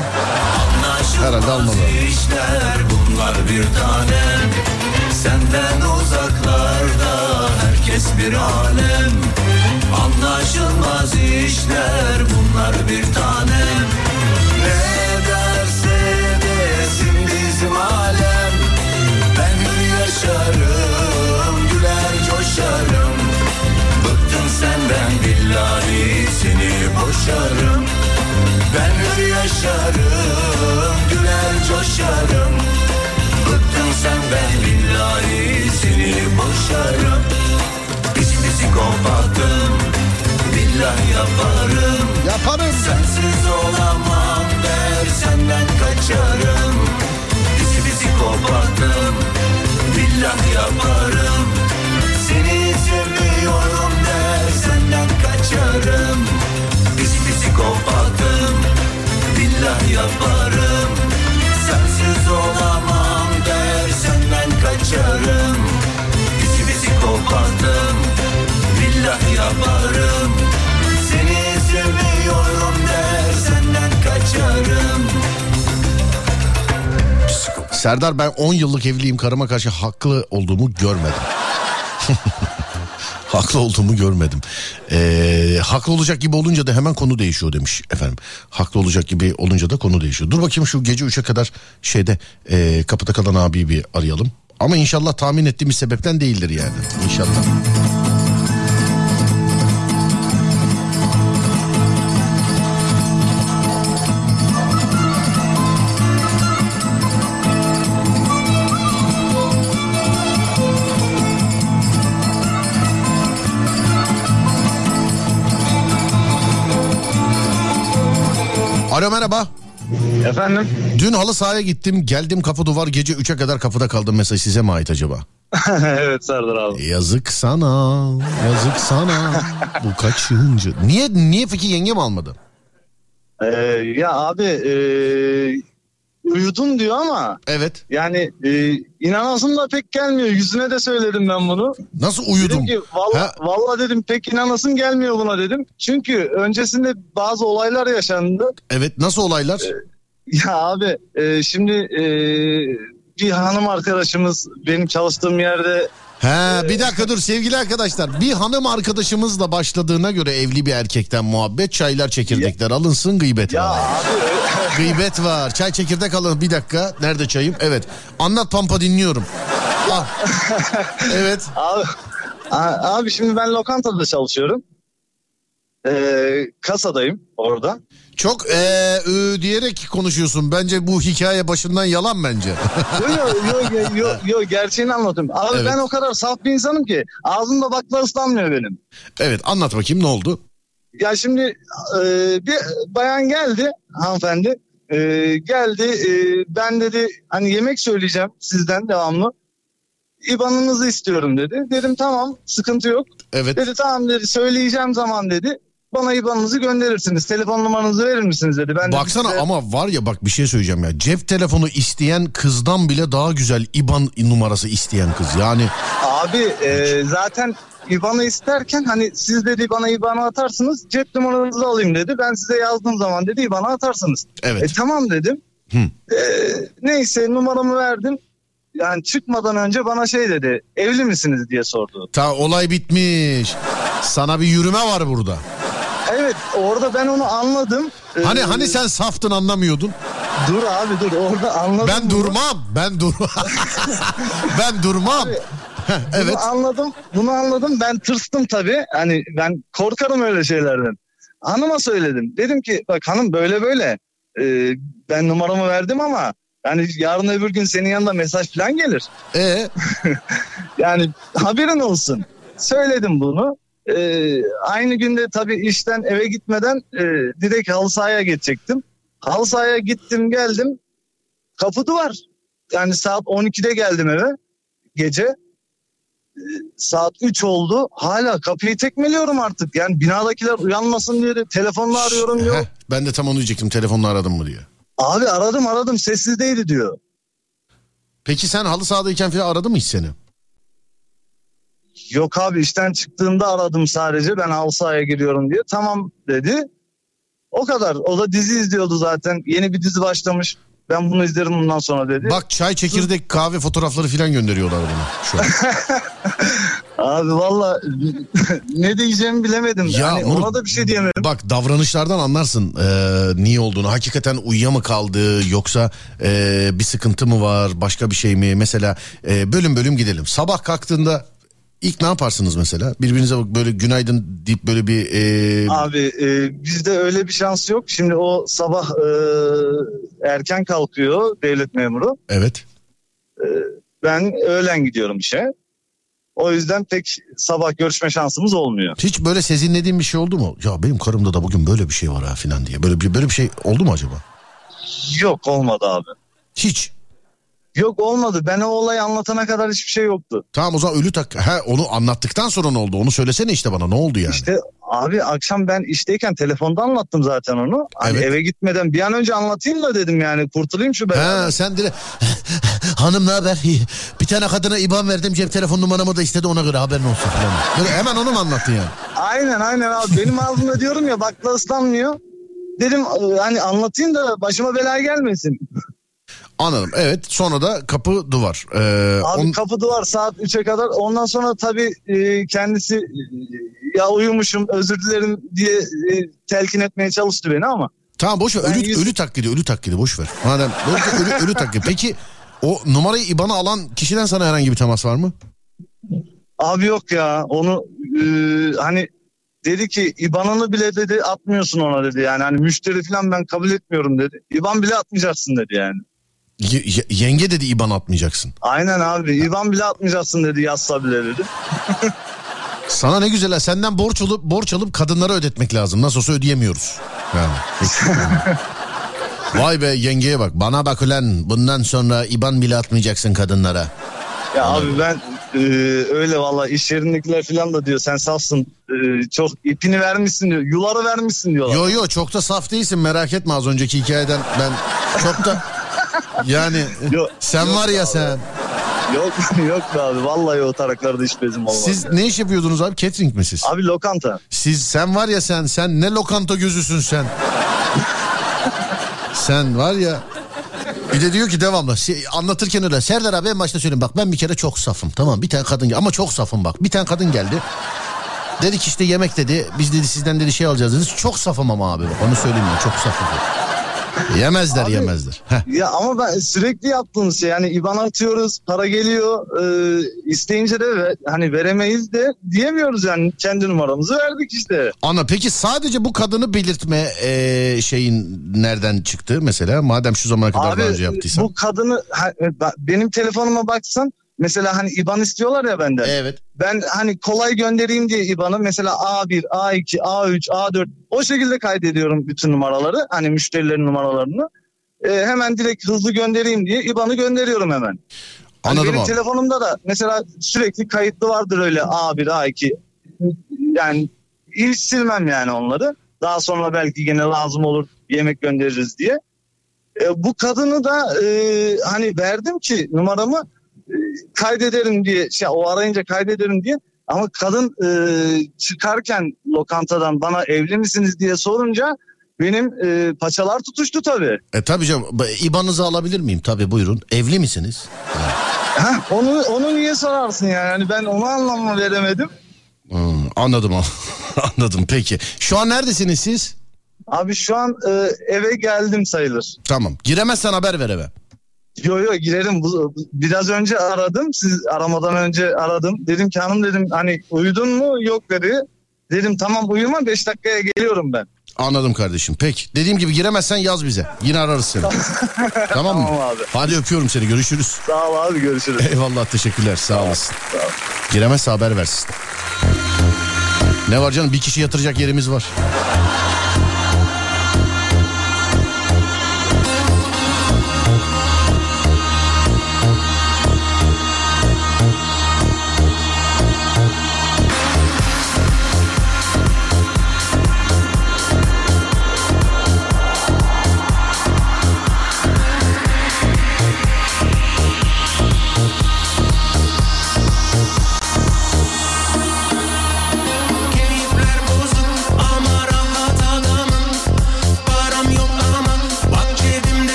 Herhalde almadı. işler bunlar bir tanem Senden uzaklarda herkes bir alem. Anlaşılmaz işler bunlar bir tanem. Ne derse desin bizim alem. Ben hür yaşarım güler coşarım. Bıktım senden billahi seni boşarım. Ben hür yaşarım güler coşarım. Bıktım senden billahi seni boşarım Kopattım billah yaparım. Yaparım. Sensiz olamam der senden kaçarım. Kopattım billah yaparım. Seni seviyorum der senden kaçarım. Kopattım billah yaparım. Sensiz olamam der senden kaçarım. Kopattım billah yaparım Seni seviyorum der senden kaçarım Serdar ben 10 yıllık evliyim karıma karşı haklı olduğumu görmedim. haklı olduğumu görmedim. Ee, haklı olacak gibi olunca da hemen konu değişiyor demiş efendim. Haklı olacak gibi olunca da konu değişiyor. Dur bakayım şu gece 3'e kadar şeyde e, kapıda kalan abiyi bir arayalım. Ama inşallah tahmin ettiğimiz sebepten değildir yani. İnşallah. Alo merhaba. Efendim? Dün halı sahaya gittim geldim kapı duvar gece 3'e kadar kapıda kaldım mesaj size mi ait acaba? evet Serdar abi. Yazık sana yazık sana bu kaçıncı? Niye niye Fiki yengem almadı? Ee, ya abi e, uyudun diyor ama Evet. yani e, inanasım da pek gelmiyor. Yüzüne de söyledim ben bunu. Nasıl uyudum? Dedim ki valla, Ha? valla dedim pek inanasım gelmiyor buna dedim. Çünkü öncesinde bazı olaylar yaşandı. Evet nasıl olaylar? Ya abi e, şimdi e, bir hanım arkadaşımız benim çalıştığım yerde He bir dakika dur sevgili arkadaşlar. Bir hanım arkadaşımızla başladığına göre evli bir erkekten muhabbet çaylar çekirdekler alınsın gıybet ya var. abi Gıybet var. Çay çekirdek alın bir dakika. Nerede çayım? Evet. Anlat Pampa dinliyorum. Al. evet. Abi, abi şimdi ben lokantada çalışıyorum. Ee, kasadayım orada. Çok ee, ı diyerek konuşuyorsun. Bence bu hikaye başından yalan bence. Yo yo yo yo, yo, yo gerçeğini anlatıyorum. Abi Evet. ben o kadar saf bir insanım ki ağzımda bakla ıslanmıyor benim. evet anlat bakayım ne oldu? Ya şimdi e, bir bayan geldi hanımefendi. E, geldi e, ben dedi hani yemek söyleyeceğim sizden devamlı. İbanınızı istiyorum dedi. Dedim tamam sıkıntı yok. Evet. Dedi tamam dedi söyleyeceğim zaman dedi. Bana IBAN'ınızı gönderirsiniz. Telefon numaranızı verir misiniz dedi. Ben Baksana size- ama var ya bak bir şey söyleyeceğim ya. Cep telefonu isteyen kızdan bile daha güzel IBAN numarası isteyen kız. Yani Abi e, zaten IBAN'ı isterken hani siz dedi bana IBAN'ı atarsınız cep numaranızı alayım dedi. Ben size yazdığım zaman dedi IBAN'ı atarsınız. evet. E tamam dedim. Hı. E, neyse numaramı verdim. Yani çıkmadan önce bana şey dedi evli misiniz diye sordu. Ta olay bitmiş. Sana bir yürüme var burada. Evet orada ben onu anladım. Hani hani sen saftın anlamıyordun. Dur abi dur orada anladım. Ben bunu. durmam. Ben durmam. ben durmam. Heh, evet. Bunu anladım. Bunu anladım. Ben tırstım tabii. Hani ben korkarım öyle şeylerden. Hanıma söyledim. Dedim ki bak hanım böyle böyle. Ee, ben numaramı verdim ama yani yarın öbür gün senin yanında mesaj falan gelir. E Yani haberin olsun. Söyledim bunu. Ee, aynı günde tabii işten eve gitmeden e, direkt halı sahaya geçecektim. Halı sahaya gittim geldim. Kapı duvar. Yani saat 12'de geldim eve gece. Ee, Saat 3 oldu. Hala kapıyı tekmeliyorum artık. Yani binadakiler uyanmasın diye de telefonla arıyorum yok. Heh, ben de tam onu diyecektim. Telefonla aradım mı diye. Abi aradım aradım sessizdeydi diyor. Peki sen halı sahadayken falan aradı mı hiç seni? Yok abi işten çıktığımda aradım sadece ben halı sahaya giriyorum diye. Tamam dedi. O kadar. O da dizi izliyordu zaten. Yeni bir dizi başlamış. Ben bunu izlerim bundan sonra dedi. Bak çay çekirdek kahve fotoğrafları falan gönderiyorlar bana şu an. Abi valla ne diyeceğimi bilemedim. Ya yani bunu- ona da bir şey diyemedim. Bak davranışlardan anlarsın eee, niye olduğunu. Hakikaten uyuya mı kaldı yoksa eee, bir sıkıntı mı var başka bir şey mi? Mesela eee, bölüm bölüm gidelim. Sabah kalktığında ilk ne yaparsınız mesela? Birbirinize böyle günaydın deyip böyle bir eee, Abi e, bizde öyle bir şans yok. Şimdi o sabah e, erken kalkıyor devlet memuru. evet. Ben öğlen gidiyorum işe. O yüzden pek sabah görüşme şansımız olmuyor. Hiç böyle sezinlediğin bir şey oldu mu? Ya benim karımda da bugün böyle bir şey var ha falan diye. Böyle bir böyle bir şey oldu mu acaba? Yok olmadı abi. Hiç. Yok olmadı. Ben o olayı anlatana kadar hiçbir şey yoktu. Tamam o zaman ölü tak. Ha onu anlattıktan sonra ne oldu? Onu söylesene işte bana ne oldu yani? İşte abi akşam ben işteyken telefonda anlattım zaten onu. Hani Evet. eve gitmeden bir an önce anlatayım da dedim yani kurtulayım şu beladan. Ha sen direkt hanım ne haber? Bir tane kadına IBAN verdim cep telefon numaramı da istedi ona göre haberin olsun falan. Böyle hemen onu mu anlattın yani? Aynen aynen abi. Benim ağzımda diyorum ya bakla ıslanmıyor. Dedim hani anlatayım da başıma bela gelmesin. Anladım evet sonra da kapı duvar. Ee, Abi on- kapı duvar saat 3'e kadar. Ondan sonra tabii e, kendisi e, ya uyumuşum özür dilerim diye e, telkin etmeye çalıştı beni ama. Tamam boş ver ölü, yüz- ölü taklidi ölü taklidi boş ver. Madem ölü, ölü, ölü taklidi. Peki o numarayı IBAN'a alan kişiden sana herhangi bir temas var mı? Abi yok ya onu e, hani dedi ki IBAN'ını bile dedi atmıyorsun ona dedi yani hani müşteri falan ben kabul etmiyorum dedi. IBAN bile atmayacaksın dedi yani. Ye- ye- yenge dedi IBAN atmayacaksın. Aynen abi IBAN bile atmayacaksın dedi yazsa bile dedi. Sana ne güzel ha, senden borç alıp borç alıp kadınlara ödetmek lazım. Nasıl olsa ödeyemiyoruz. Yani. Vay be yengeye bak. Bana bak ulan bundan sonra IBAN bile atmayacaksın kadınlara. Ya abi ben e, öyle valla iş yerindekiler falan da diyor sen safsın e, çok ipini vermişsin diyor yuları vermişsin diyorlar. Yo yo çok da saf değilsin merak etme az önceki hikayeden ben çok da Yani Yok, sen yok var ya abi. sen. yok yok abi vallahi o taraklarda hiç bezim olmaz. Siz ne iş yapıyordunuz abi? Catering mi siz? Abi lokanta. Siz sen var ya sen sen ne lokanta gözüsün sen. sen var ya. Bir de diyor ki devamlı anlatırken öyle. Serdar abi en başta söyleyeyim bak ben bir kere çok safım. Tamam bir tane kadın ama çok safım bak. Bir tane kadın geldi. Dedi ki işte yemek dedi. Biz dedi sizden dedi şey alacağız dedi. Çok safım ama abi bak onu söyleyeyim ben çok safım. Yemezler Abi- yemezler. Heh. Ya ama ben sürekli yaptığımız şey yani IBAN atıyoruz para geliyor e, isteyince de ve, hani veremeyiz de diyemiyoruz yani kendi numaramızı verdik işte. Ana peki sadece bu kadını belirtme eee, şeyin nereden çıktı mesela? Madem şu zamana kadar Abi daha önce yaptıysan. bu kadını ha- e, benim telefonuma baksan mesela hani IBAN istiyorlar ya benden. Evet. Ben hani kolay göndereyim diye IBAN'ı mesela A1, A2, A3, A4 o şekilde kaydediyorum bütün numaraları. Hani müşterilerin numaralarını. E, hemen direkt hızlı göndereyim diye IBAN'ı gönderiyorum hemen. Hani Anladım benim abi. telefonumda da mesela sürekli kayıtlı vardır öyle A1, A2. Yani hiç silmem yani onları. Daha sonra belki gene lazım olur yemek göndeririz diye. E, bu kadını da e, hani verdim ki numaramı kaydederim diye şey o arayınca kaydederim diye ama kadın e, çıkarken lokantadan bana evli misiniz diye sorunca benim e, paçalar tutuştu tabii. E tabii canım. İban'ınızı alabilir miyim? Tabii buyurun. Evli misiniz? Heh, onu onu niye sorarsın yani? yani ben onu anlamı veremedim. Hmm, anladım anladım peki. Şu an neredesiniz siz? Abi şu an e, eve geldim sayılır. Tamam. Giremezsen haber ver eve. Yo yo girerim. Biraz önce aradım. Siz aramadan önce aradım. Dedim ki hanım dedim hani uyudun mu? Yok dedi. Dedim tamam uyuma 5 dakikaya geliyorum ben. Anladım kardeşim. Peki. Dediğim gibi giremezsen yaz bize. Yine ararız seni. tamam mı? Tamam abi. Hadi öpüyorum seni. Görüşürüz. Sağ ol abi görüşürüz. Eyvallah teşekkürler. Sağ olasın. Giremezse haber versin. Ne var canım? Bir kişi yatıracak yerimiz var.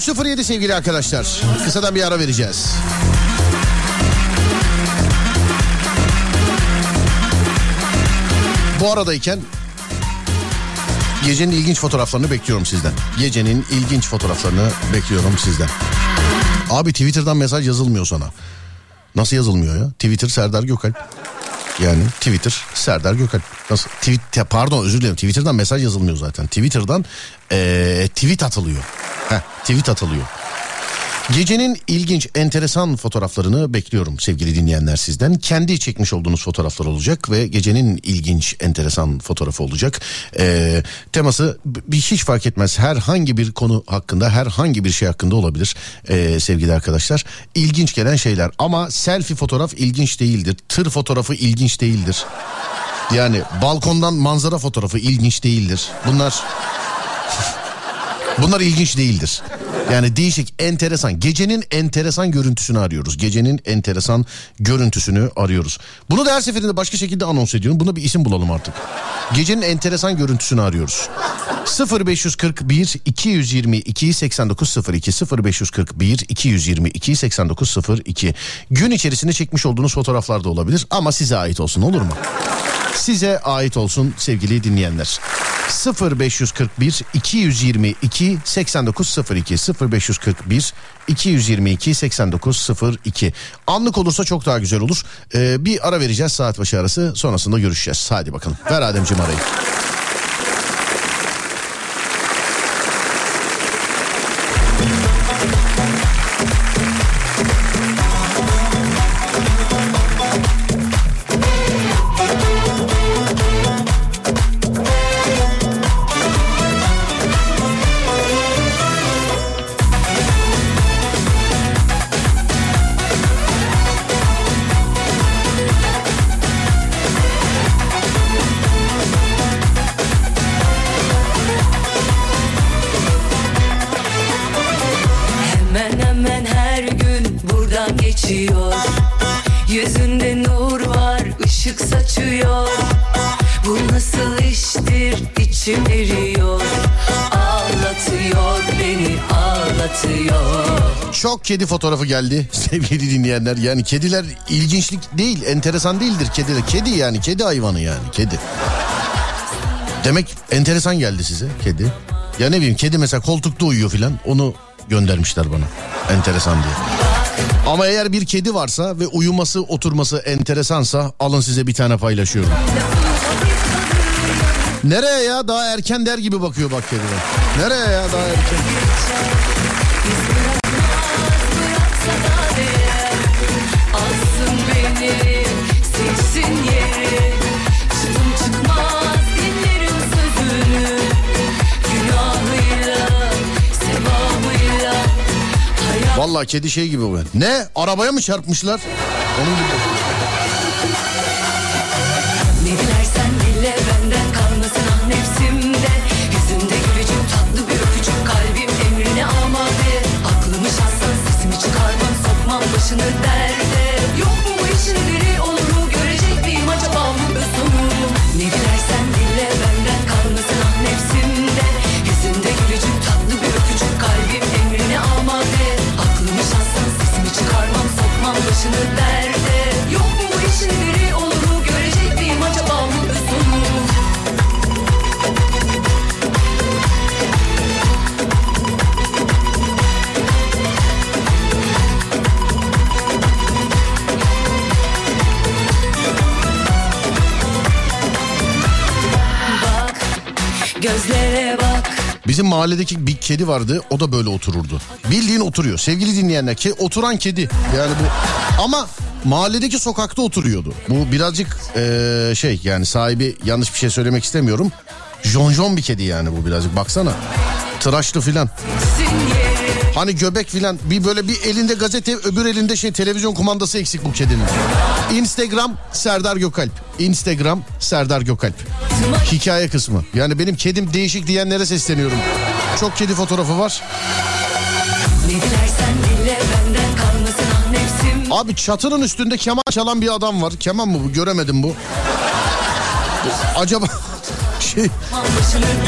13.07 sevgili arkadaşlar. Kısadan bir ara vereceğiz. Bu aradayken gecenin ilginç fotoğraflarını bekliyorum sizden. Gecenin ilginç fotoğraflarını bekliyorum sizden. Abi Twitter'dan mesaj yazılmıyor sana. Nasıl yazılmıyor ya? Twitter Serdar Gökalp. Yani Twitter Serdar Gökalp. Nasıl? Tweet, pardon özür dilerim. Twitter'dan mesaj yazılmıyor zaten. Twitter'dan ee, tweet atılıyor. Heh, tweet atılıyor. Gecenin ilginç, enteresan fotoğraflarını bekliyorum sevgili dinleyenler sizden. Kendi çekmiş olduğunuz fotoğraflar olacak ve gecenin ilginç, enteresan fotoğrafı olacak. Ee, teması bir hiç fark etmez. Herhangi bir konu hakkında, herhangi bir şey hakkında olabilir ee, sevgili arkadaşlar. İlginç gelen şeyler ama selfie fotoğraf ilginç değildir. Tır fotoğrafı ilginç değildir. Yani balkondan manzara fotoğrafı ilginç değildir. Bunlar Bunlar ilginç değildir. Yani değişik, enteresan. Gecenin enteresan görüntüsünü arıyoruz. Gecenin enteresan görüntüsünü arıyoruz. Bunu da her seferinde başka şekilde anons ediyorum. Buna bir isim bulalım artık. Gecenin enteresan görüntüsünü arıyoruz. 0541 222 8902 0541 222 8902 Gün içerisinde çekmiş olduğunuz fotoğraflar da olabilir ama size ait olsun olur mu? Size ait olsun sevgili dinleyenler. 0541 222 8902 0541 222 8902 Anlık olursa çok daha güzel olur. Ee, bir ara vereceğiz saat başı arası sonrasında görüşeceğiz. Hadi bakalım. Ver Ademciğim arayı. Çok kedi fotoğrafı geldi sevgili dinleyenler. Yani kediler ilginçlik değil, enteresan değildir kediler. Kedi yani kedi hayvanı yani kedi. Demek enteresan geldi size kedi. Ya ne bileyim kedi mesela koltukta uyuyor filan onu göndermişler bana. Enteresan diye. Ama eğer bir kedi varsa ve uyuması oturması enteresansa alın size bir tane paylaşıyorum. Nereye ya daha erken der gibi bakıyor bak kediler. Nereye ya daha erken? Vallahi kedi şey gibi bu. Ne? Arabaya mı çarpmışlar? Onun gibi. Ne dilersen dile benden kalmasın ah nefsimde gülücük tatlı bir öpücük kalbim emrine amade Aklımı şahsen sesimi çıkarmam sokmam başını derde mahalledeki bir kedi vardı o da böyle otururdu. Bildiğin oturuyor. Sevgili dinleyenler ke oturan kedi. Yani bu ama mahalledeki sokakta oturuyordu. Bu birazcık eee, şey yani sahibi yanlış bir şey söylemek istemiyorum. Jonjon bir kedi yani bu birazcık baksana. Tıraşlı filan. Hani göbek filan bir böyle bir elinde gazete öbür elinde şey televizyon kumandası eksik bu kedinin. Instagram Serdar Gökalp. Instagram Serdar Gökalp. Hikaye kısmı. Yani benim kedim değişik diyenlere sesleniyorum. Çok kedi fotoğrafı var. Abi çatının üstünde keman çalan bir adam var. Keman mı bu? Göremedim bu. Acaba şey...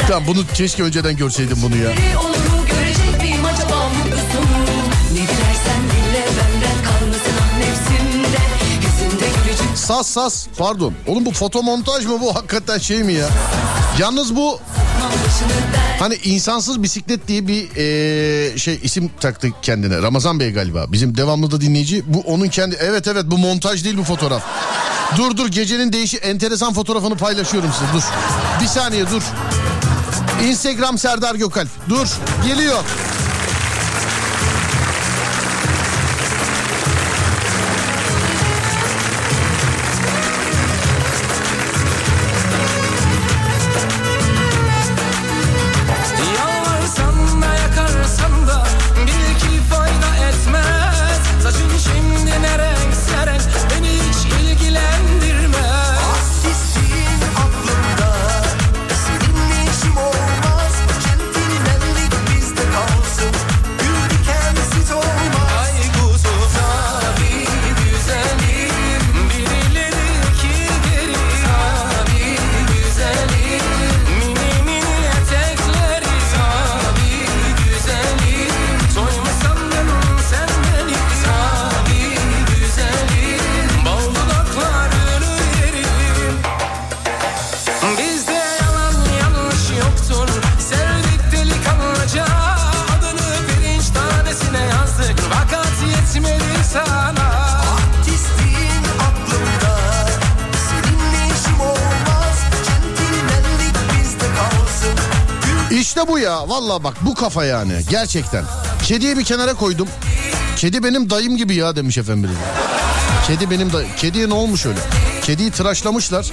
Tamam bunu keşke önceden görseydim bunu ya. Sas sas pardon. Oğlum bu fotomontaj mı bu hakikaten şey mi ya? Yalnız bu hani insansız bisiklet diye bir eee, şey isim taktı kendine. Ramazan Bey galiba. Bizim devamlı da dinleyici. Bu onun kendi evet evet bu montaj değil bu fotoğraf. Dur dur gecenin değişi enteresan fotoğrafını paylaşıyorum size dur. Bir saniye dur. Instagram Serdar Gökalp. Dur geliyor. İşte bu ya valla bak bu kafa yani gerçekten. Kediyi bir kenara koydum. Kedi benim dayım gibi ya demiş efendim. Kedi benim dayım. Kediye ne olmuş öyle? Kediyi tıraşlamışlar.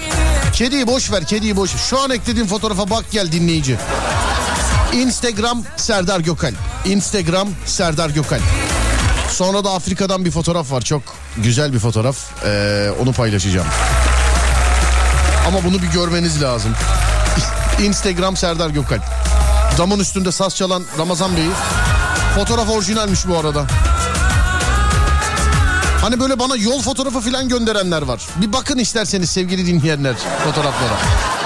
Kediyi boş ver kediyi boş. Şu an eklediğim fotoğrafa bak gel dinleyici. Instagram Serdar Gökal. Instagram Serdar Gökal. Sonra da Afrika'dan bir fotoğraf var. Çok güzel bir fotoğraf. Ee, onu paylaşacağım. Ama bunu bir görmeniz lazım. Instagram Serdar Gökalp. Damın üstünde saz çalan Ramazan Bey'i. Fotoğraf orijinalmiş bu arada. Hani böyle bana yol fotoğrafı falan gönderenler var. Bir bakın isterseniz sevgili dinleyenler fotoğraflara.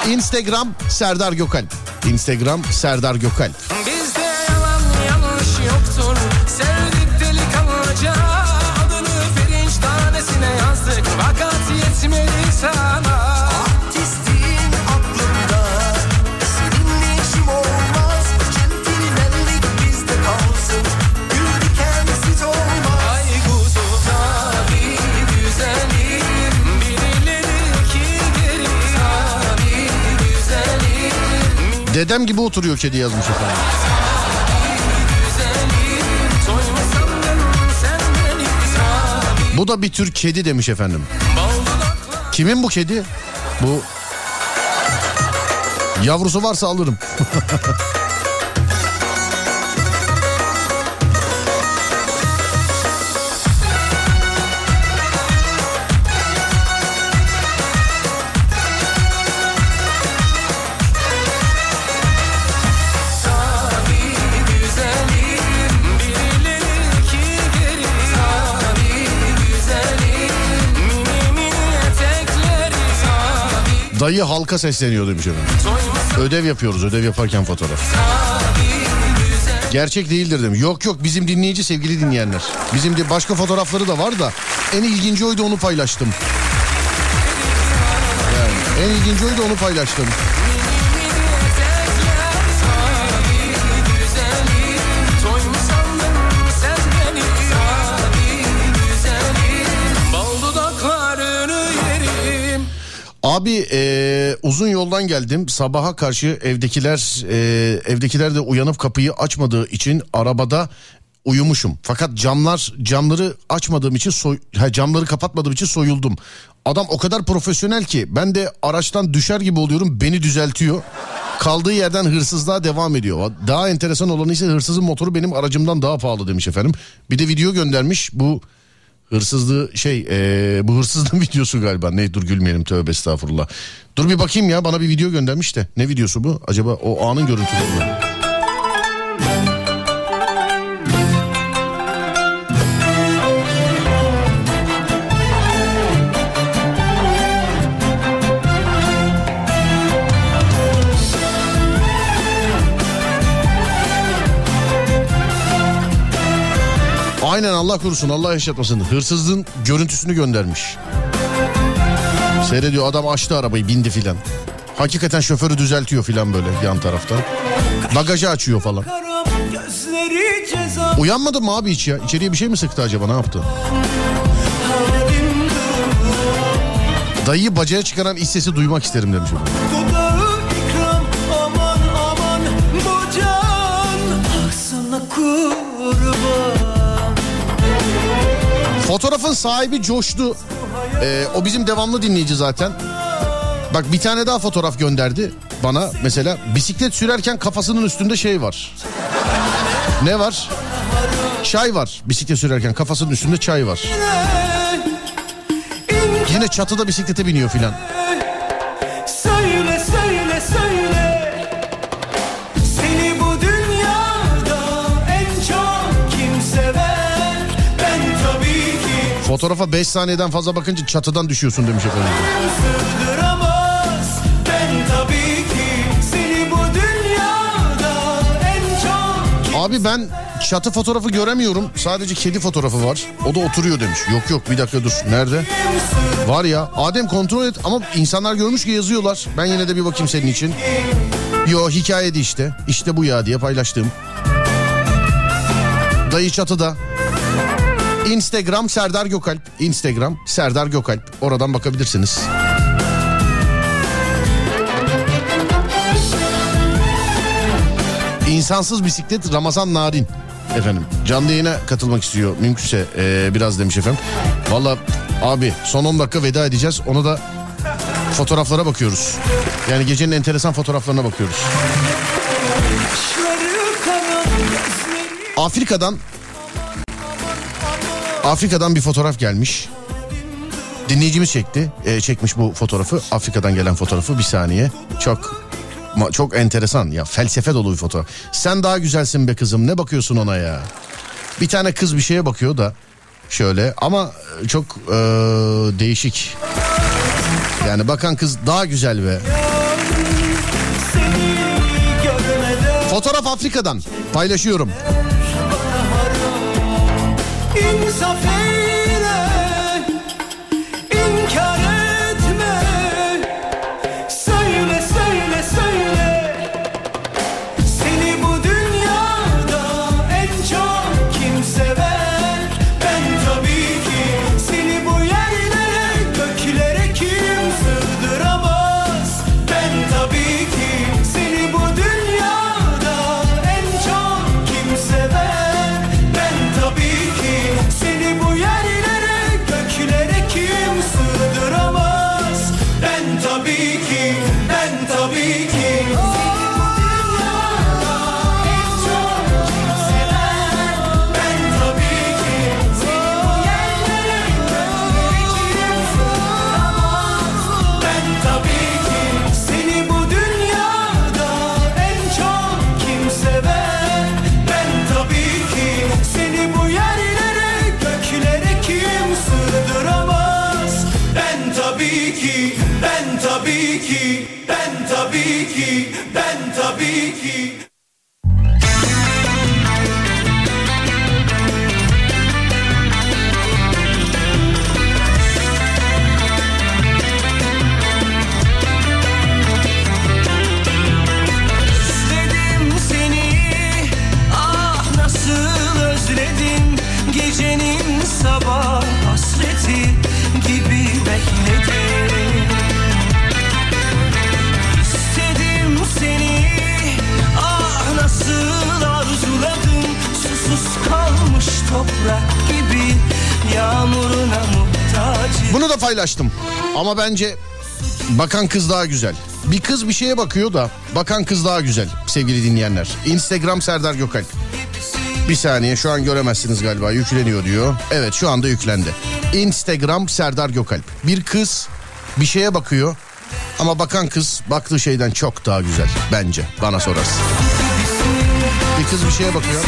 Instagram Serdar Gökalp. Instagram Serdar Gökalp. Dedem gibi oturuyor kedi yazmış efendim. Bu da bir tür kedi demiş efendim. Kimin bu kedi? Bu yavrusu varsa alırım. Dayı halka sesleniyor demiş efendim. Soymasan Ödev yapıyoruz ödev yaparken fotoğraf. Gerçek değildir demiş. Yok yok bizim dinleyici sevgili dinleyenler. Bizim de başka fotoğrafları da var da en ilginci oydu onu paylaştım. Yani en ilginci oydu onu paylaştım. Abi eee, uzun yoldan geldim. Sabaha karşı evdekiler eee, evdekiler de uyanıp kapıyı açmadığı için arabada uyumuşum. Fakat camlar camları açmadığım için soy, ha, camları kapatmadığım için soyuldum. Adam o kadar profesyonel ki ben de araçtan düşer gibi oluyorum. Beni düzeltiyor. Kaldığı yerden hırsızlığa devam ediyor. Daha enteresan olanı ise hırsızın motoru benim aracımdan daha pahalı demiş efendim. Bir de video göndermiş. Bu Hırsızlığı şey eee, bu hırsızlığın videosu galiba. Ne dur gülmeyelim tövbe estağfurullah. Dur bir bakayım ya bana bir video göndermiş de. Ne videosu bu? Acaba o anın görüntüleri mi? Allah korusun Allah yaşatmasın. Hırsızlığın görüntüsünü göndermiş. Seyrediyor adam açtı arabayı bindi filan. Hakikaten şoförü düzeltiyor filan böyle yan tarafta. Bagajı açıyor falan. Uyanmadın mı abi hiç ya? İçeriye bir şey mi sıktı acaba ne yaptı? Dayıyı bacaya çıkaran iç sesi duymak isterim demiş. efendim. Fotoğrafın sahibi coştu. Ee, o bizim devamlı dinleyici zaten. Bak bir tane daha fotoğraf gönderdi bana. Mesela bisiklet sürerken kafasının üstünde şey var. Ne var? Çay var. Bisiklet sürerken kafasının üstünde çay var. Yine çatıda bisiklete biniyor filan. Fotoğrafa 5 saniyeden fazla bakınca çatıdan düşüyorsun demiş efendim. Abi ben çatı fotoğrafı göremiyorum. Sadece kedi fotoğrafı var. O da oturuyor demiş. Yok yok bir dakika dur. Nerede? Var ya. Adem kontrol et ama insanlar görmüş ki yazıyorlar. Ben yine de bir bakayım senin için. Yo hikayede işte. İşte bu ya diye paylaştım. Dayı çatıda. Instagram Serdar Gökalp. Instagram Serdar Gökalp. Oradan bakabilirsiniz. İnsansız bisiklet Ramazan Narin. Efendim canlı yayına katılmak istiyor mümkünse ee, biraz demiş efendim. Valla abi son 10 dakika veda edeceğiz ona da fotoğraflara bakıyoruz. Yani gecenin enteresan fotoğraflarına bakıyoruz. Afrika'dan Afrika'dan bir fotoğraf gelmiş. Dinleyicimiz çekti. e, çekmiş bu fotoğrafı. Afrika'dan gelen fotoğrafı bir saniye. Çok çok enteresan ya felsefe dolu bir fotoğraf. Sen daha güzelsin be kızım. Ne bakıyorsun ona ya? Bir tane kız bir şeye bakıyor da şöyle ama e, çok e, değişik. Yani bakan kız daha güzel be. Fotoğraf Afrika'dan paylaşıyorum. e nos. Bunu da paylaştım. Ama bence bakan kız daha güzel. Bir kız bir şeye bakıyor da bakan kız daha güzel sevgili dinleyenler. Instagram Serdar Gökalp. Bir saniye şu an göremezsiniz galiba yükleniyor diyor. Evet şu anda yüklendi. Instagram Serdar Gökalp. Bir kız bir şeye bakıyor ama bakan kız baktığı şeyden çok daha güzel bence bana sorarsın. Bir kız bir şeye bakıyor.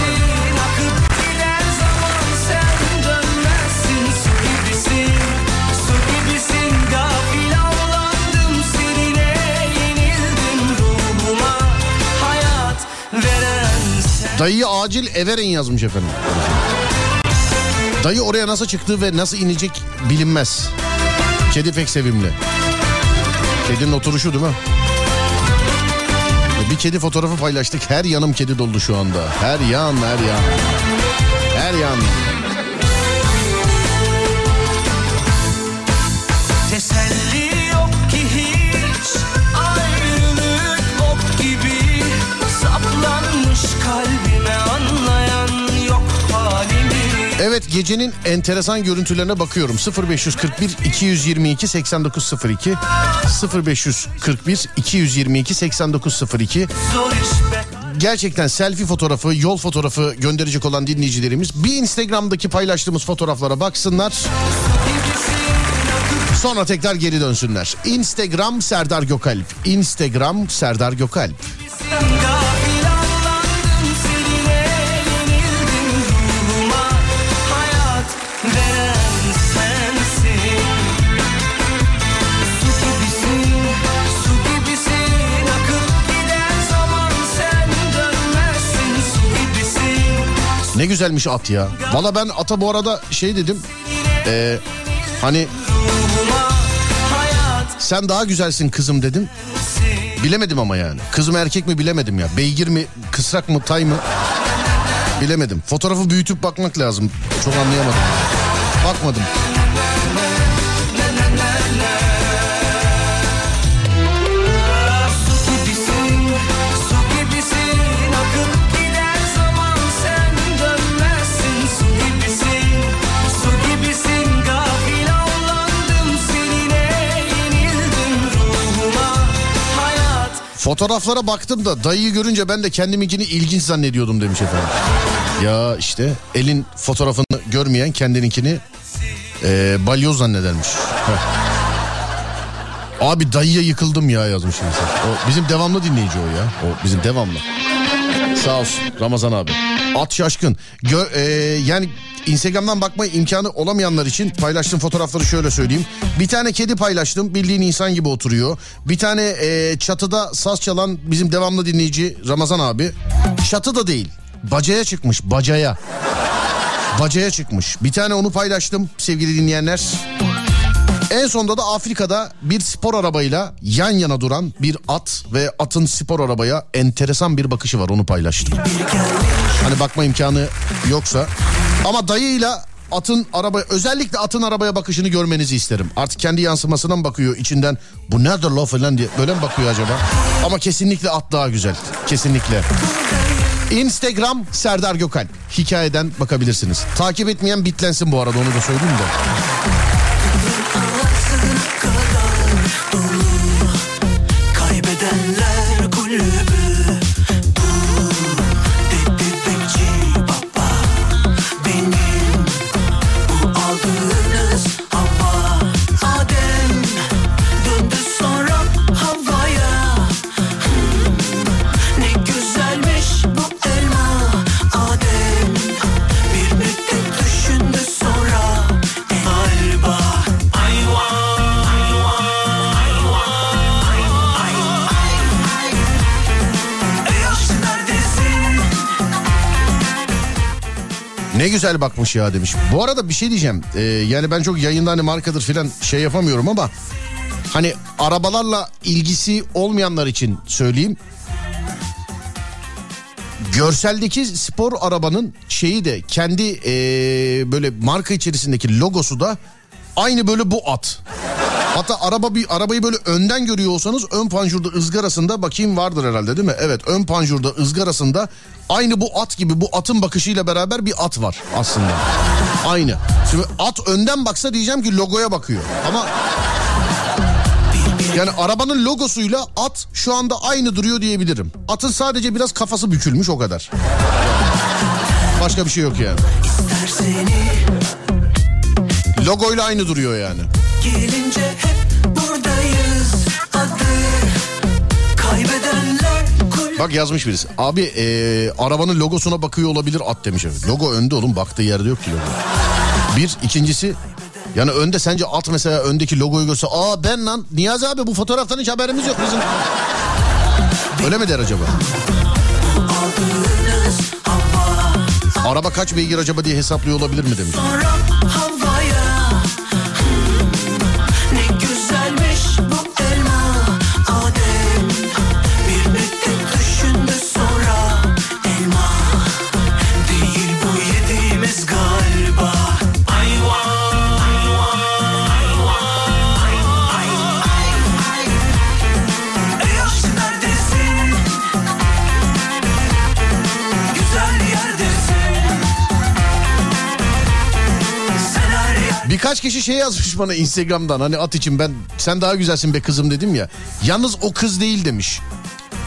Dayıyı acil Everen yazmış efendim. Dayı oraya nasıl çıktı ve nasıl inecek bilinmez. Kedi pek sevimli. Kedinin oturuşu değil mi? Bir kedi fotoğrafı paylaştık. Her yanım kedi doldu şu anda. Her yan, her yan. Her yan. Evet gecenin enteresan görüntülerine bakıyorum. 0541 222 8902 0541 222 8902 Zor iş be Gerçekten selfie fotoğrafı, yol fotoğrafı gönderecek olan dinleyicilerimiz bir Instagram'daki paylaştığımız fotoğraflara baksınlar. Sonra tekrar geri dönsünler. Instagram Serdar Gökalp. Instagram Serdar Gökalp. Avlandım Güzelmiş at ya. Valla ben ata bu arada şey dedim. Ee, hani sen daha güzelsin kızım dedim. Bilemedim ama yani. Kız mı erkek mi bilemedim ya. Beygir mi, kısrak mı, tay mı? Bilemedim. Fotoğrafı büyütüp bakmak lazım. Çok anlayamadım. Bakmadım. Fotoğraflara baktım da dayıyı görünce ben de kendiminkini ilginç zannediyordum demiş efendim. Ya işte elin fotoğrafını görmeyen kendininkini e, balyoz zannedermiş. Abi dayıya yıkıldım ya yazmış insan. O bizim devamlı dinleyici o ya. O bizim devamlı. Sağ olsun Ramazan abi. At şaşkın. Gö- e, yani Instagram'dan bakma imkanı olamayanlar için paylaştığım fotoğrafları şöyle söyleyeyim. Bir tane kedi paylaştım. Bildiğin insan gibi oturuyor. Bir tane e, çatıda saz çalan bizim devamlı dinleyici Ramazan abi. Çatı da değil. Bacaya çıkmış. Bacaya. Bacaya çıkmış. Bir tane onu paylaştım sevgili dinleyenler. En sonunda da Afrika'da bir spor arabayla yan yana duran bir at ve atın spor arabaya enteresan bir bakışı var onu paylaştım. Hani bakma imkanı yoksa. Ama dayıyla atın araba özellikle atın arabaya bakışını görmenizi isterim. Artık kendi yansımasına mı bakıyor içinden bu nedir la falan diye böyle mi bakıyor acaba? Ama kesinlikle at daha güzel. Kesinlikle. Instagram Serdar Gökalp. Hikayeden bakabilirsiniz. Takip etmeyen bitlensin bu arada onu da söyleyeyim de. Ne güzel bakmış ya demiş. Bu arada bir şey diyeceğim. Ee, yani ben çok yayında hani markadır filan şey yapamıyorum ama hani arabalarla ilgisi olmayanlar için söyleyeyim. Görseldeki spor arabanın şeyi de kendi ee, böyle marka içerisindeki logosu da aynı böyle bu at. Hatta araba bir arabayı böyle önden görüyor olsanız ön panjurda ızgarasında bakayım vardır herhalde değil mi? Evet ön panjurda ızgarasında aynı bu at gibi bu atın bakışıyla beraber bir at var aslında. Aynı. Şimdi at önden baksa diyeceğim ki logoya bakıyor. Ama yani arabanın logosuyla at şu anda aynı duruyor diyebilirim. Atın sadece biraz kafası bükülmüş o kadar. Başka bir şey yok yani. Logoyla aynı duruyor yani. gelince hep buradayız Adı Bak yazmış birisi. Abi eee, arabanın logosuna bakıyor olabilir at demiş. efendim. Logo önde oğlum baktığı yerde yok ki logo. Bir ikincisi yani önde sence at mesela öndeki logoyu görse aa ben lan Niyazi abi bu fotoğraftan hiç haberimiz yok bizim. Öyle mi der acaba? Araba kaç beygir acaba diye hesaplıyor olabilir mi demiş. Birkaç kişi şey yazmış bana Instagram'dan hani at için ben sen daha güzelsin be kızım dedim ya. Yalnız o kız değil demiş.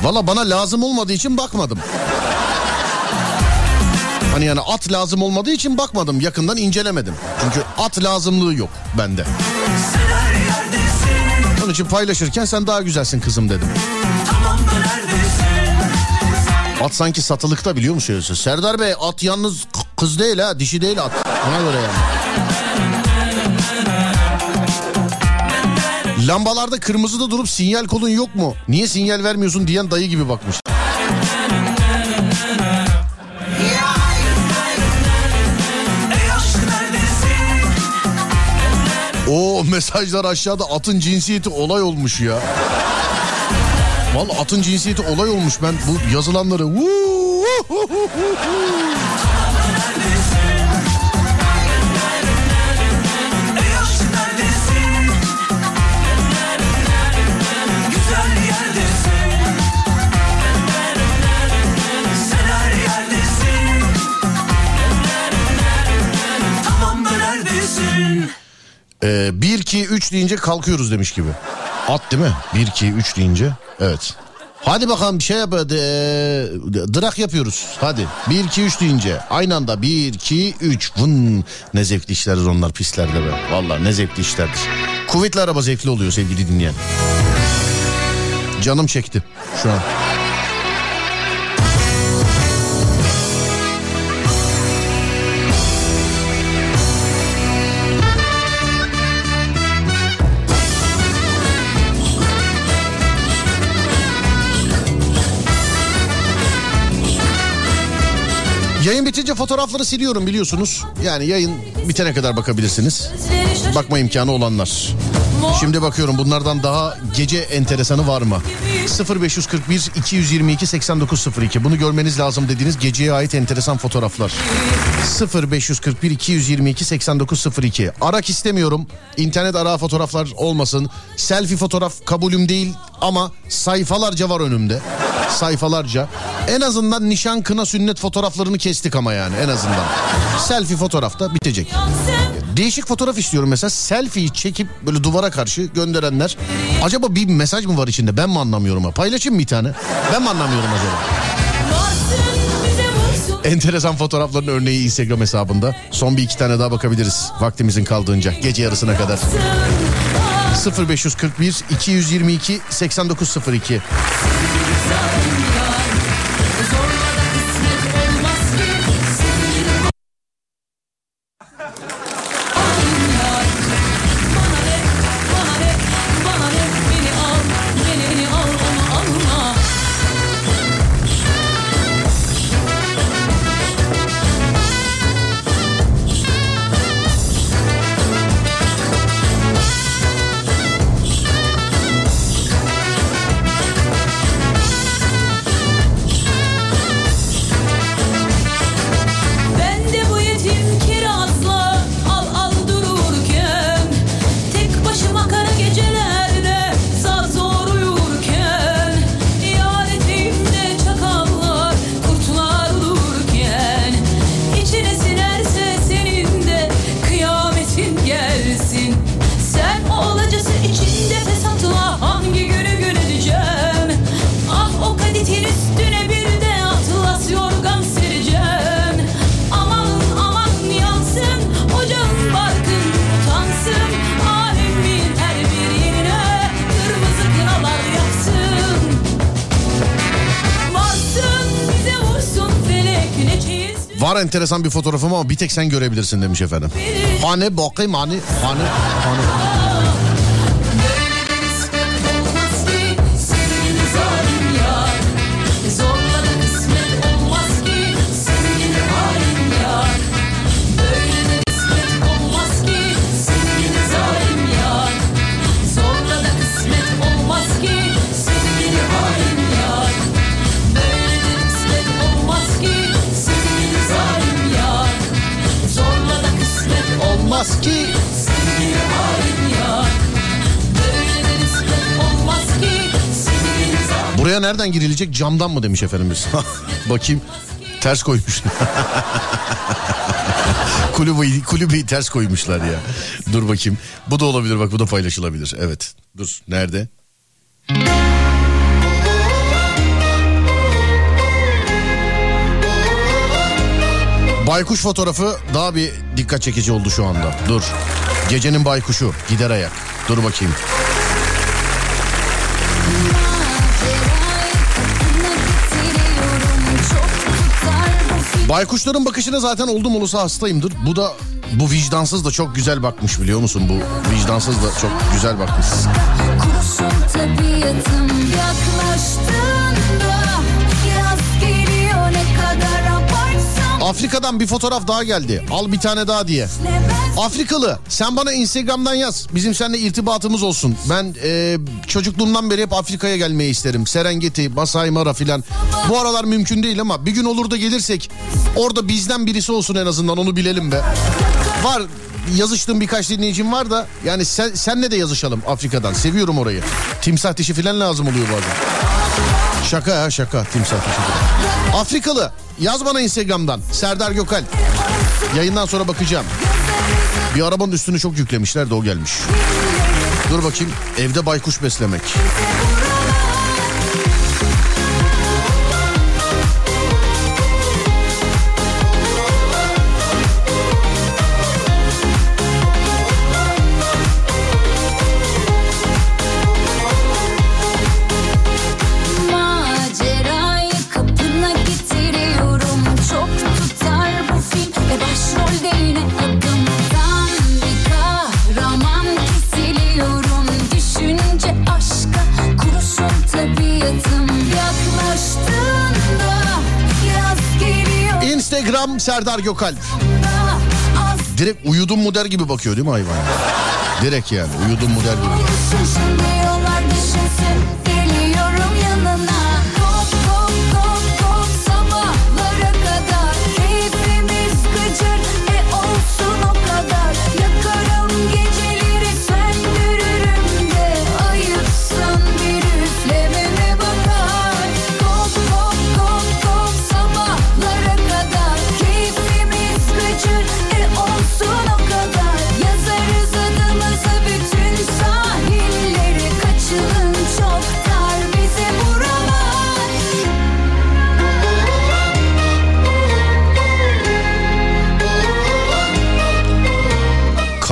Valla bana lazım olmadığı için bakmadım. Hani yani at lazım olmadığı için bakmadım yakından incelemedim. Çünkü at lazımlığı yok bende. Onun için paylaşırken sen daha güzelsin kızım dedim. At sanki satılıkta biliyor musun? Serdar Bey at yalnız kız değil ha dişi değil at. Ona göre yani. Lambalarda kırmızıda durup sinyal kolun yok mu? Niye sinyal vermiyorsun diyen dayı gibi bakmış. O mesajlar aşağıda atın cinsiyeti olay olmuş ya. Vallahi atın cinsiyeti olay olmuş. Ben bu yazılanları 2 3 deyince kalkıyoruz demiş gibi. At değil mi? 1 2 3 deyince. Evet. Hadi bakalım bir şey yap. Ee, Drak yapıyoruz. Hadi. 1 2 3 deyince. Aynı anda 1 2 3. Vın. Ne zevkli işlerdir onlar pistlerde be. Vallahi ne zevkli işlerdir. Kuvvetli araba zevkli oluyor sevgili dinleyen. Canım çekti şu an. Yayın bitince fotoğrafları siliyorum biliyorsunuz. Yani yayın bitene kadar bakabilirsiniz. Bakma imkanı olanlar. Şimdi bakıyorum bunlardan daha gece enteresanı var mı? 0541 222 8902 bunu görmeniz lazım dediğiniz geceye ait enteresan fotoğraflar. 0541 222 8902 Arak istemiyorum. İnternet ara fotoğraflar olmasın. Selfie fotoğraf kabulüm değil ama sayfalarca var önümde. Sayfalarca. En azından nişan kına sünnet fotoğraflarını kestik ama yani en azından. Selfie fotoğrafta bitecek. Değişik fotoğraf istiyorum mesela. Selfie'yi çekip böyle duvara karşı gönderenler. Acaba bir mesaj mı var içinde? Ben mi anlamıyorum ha? Paylaşayım bir tane? Ben mi anlamıyorum acaba? Enteresan fotoğrafların örneği Instagram hesabında. Son bir iki tane daha bakabiliriz vaktimizin kaldığınca gece yarısına kadar. 0541 222 8902 Var enteresan bir fotoğrafım ama bir tek sen görebilirsin demiş efendim. Hani bakayım hani hani hani. Nereden girilecek camdan mı demiş efendimiz. Bakayım. Ters koymuş. kulübeyi, kulübeyi ters koymuşlar ya. Dur bakayım. Bu da olabilir bak bu da paylaşılabilir. Evet. Dur nerede? Baykuş fotoğrafı daha bir dikkat çekici oldu şu anda. Dur. Gecenin baykuşu gider ayak. Dur bakayım. Baykuşların bakışına zaten oldum olursa hastayımdır. Bu da bu vicdansız da çok güzel bakmış biliyor musun? Bu vicdansız da çok güzel bakmış. Kurusun tabiatım yaklaştığında Afrika'dan bir fotoğraf daha geldi. Al bir tane daha diye. Afrikalı sen bana Instagram'dan yaz. Bizim seninle irtibatımız olsun. Ben e, çocukluğumdan beri hep Afrika'ya gelmeyi isterim. Serengeti, Masai Mara filan. Bu aralar mümkün değil ama bir gün olur da gelirsek orada bizden birisi olsun en azından onu bilelim be. Var yazıştığım birkaç dinleyicim var da yani sen, senle de yazışalım Afrika'dan. Seviyorum orayı. Timsah dişi filan lazım oluyor bazen. Şaka ya şaka timsah dişi filan. Afrikalı yaz bana Instagram'dan Serdar Gökal. Yayından sonra bakacağım. Bir arabanın üstünü çok yüklemişler de o gelmiş. Dur bakayım evde baykuş beslemek. Instagram Serdar Gökal. Az Direkt uyudum mu der gibi bakıyor değil mi hayvan? Direkt yani uyudum mu der gibi.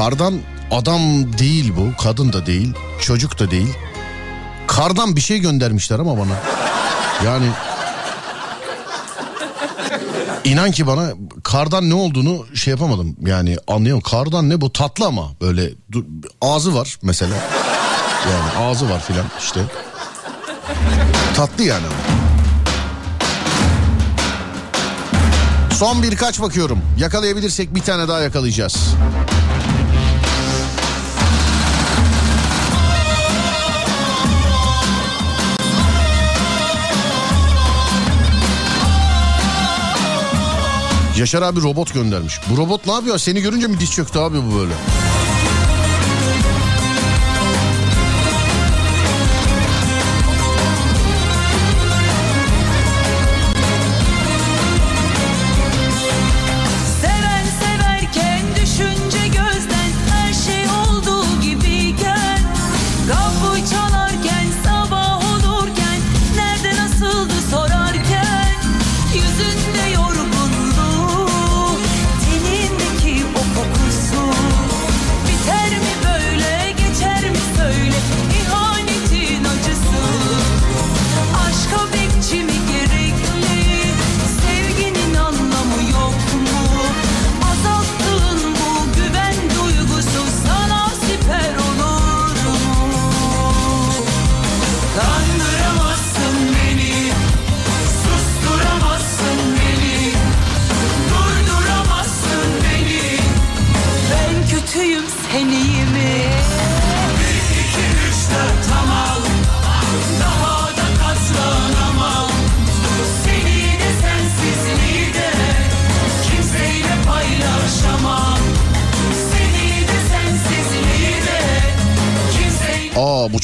Kardan adam değil bu kadın da değil çocuk da değil. Kardan bir şey göndermişler ama bana. Yani İnan ki bana kardan ne olduğunu şey yapamadım. Yani anlıyorum. Kardan ne bu? Tatlı ama böyle du- ağzı var mesela. Yani ağzı var filan işte. Tatlı yani. Son birkaç bakıyorum. Yakalayabilirsek bir tane daha yakalayacağız. Yaşar abi robot göndermiş. Bu robot ne yapıyor? Seni görünce mi diz çöktü abi bu böyle?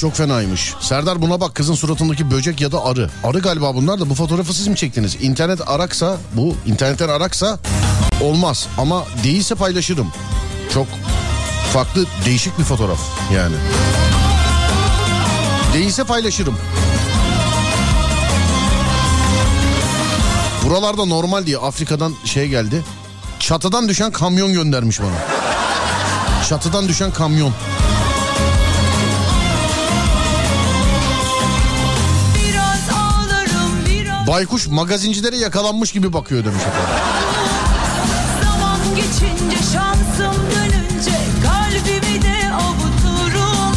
Çok fenaymış. Serdar buna bak kızın suratındaki böcek ya da arı. Arı galiba bunlar da bu fotoğrafı siz mi çektiniz? İnternet araksa bu internetten araksa olmaz ama değilse paylaşırım. Çok farklı değişik bir fotoğraf yani. Değilse paylaşırım. Buralarda normal diye Afrika'dan şey geldi. Çatıdan düşen kamyon göndermiş bana. Çatıdan düşen kamyon. Baykuş magazincilere yakalanmış gibi bakıyor demiş efendim. zaman geçince şansım dönünce kalbimi de avuturum.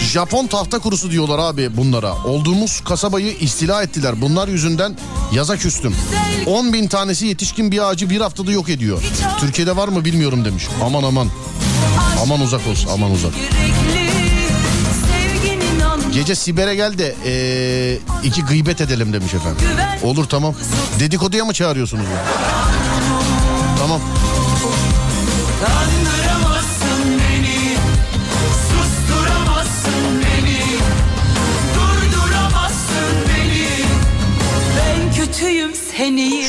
Japon tahta kurusu diyorlar abi bunlara. Olduğumuz kasabayı istila ettiler. Bunlar yüzünden yaza küstüm. 10 bin tanesi yetişkin bir ağacı bir haftada yok ediyor. Türkiye'de var mı bilmiyorum demiş. Aman aman. Aman uzak olsun aman uzak. Gerekli Gece Siber'e gel de ee, iki gıybet edelim demiş efendim. Olur tamam. Dedikoduya mı çağırıyorsunuz? ya? Tamam.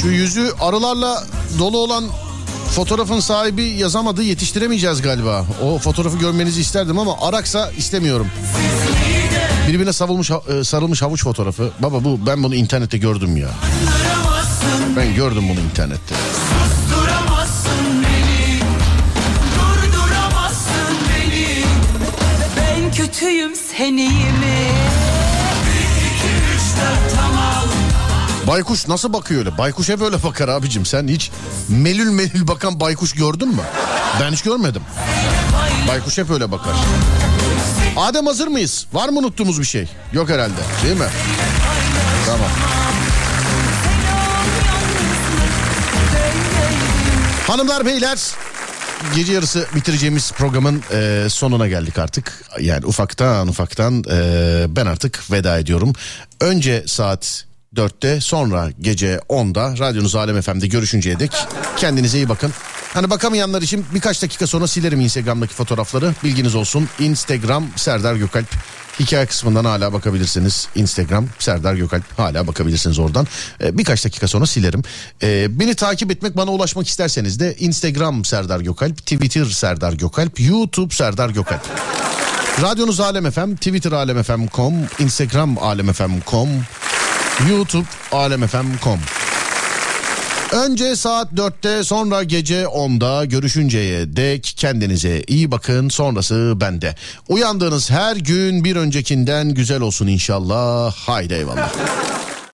Şu yüzü arılarla dolu olan fotoğrafın sahibi yazamadı yetiştiremeyeceğiz galiba. O fotoğrafı görmenizi isterdim ama Araksa istemiyorum. Birbirine savulmuş, e, sarılmış havuç fotoğrafı. Baba bu ben bunu internette gördüm ya. Ben gördüm bunu internette. Duramazsın beni beni Ben kötüyüm dört tamam Baykuş nasıl bakıyor öyle? Baykuş hep öyle bakar abicim. Sen hiç melül melül bakan baykuş gördün mü? Ben hiç görmedim. Baykuş hep öyle bakar. Adem hazır mıyız? Var mı unuttuğumuz bir şey? Yok herhalde değil mi? Tamam. Hanımlar beyler gece yarısı bitireceğimiz programın e, sonuna geldik artık. Yani ufaktan ufaktan e, ben artık veda ediyorum. Önce saat 4'te sonra gece 10'da radyonuz Alem FM'de görüşünceye dek kendinize iyi bakın. Hani bakamayanlar için birkaç dakika sonra silerim Instagram'daki fotoğrafları. Bilginiz olsun. Instagram Serdar Gökalp. Hikaye kısmından hala bakabilirsiniz. Instagram Serdar Gökalp hala bakabilirsiniz oradan. Ee, birkaç dakika sonra silerim. Ee, beni takip etmek bana ulaşmak isterseniz de Instagram Serdar Gökalp, Twitter Serdar Gökalp, YouTube Serdar Gökalp. Radyonuz Alem FM, Twitter alemfm.com, Instagram alemfm.com, YouTube alemfm.com. Önce saat 4'te sonra gece 10'da görüşünceye dek kendinize iyi bakın sonrası bende. Uyandığınız her gün bir öncekinden güzel olsun inşallah. Haydi eyvallah.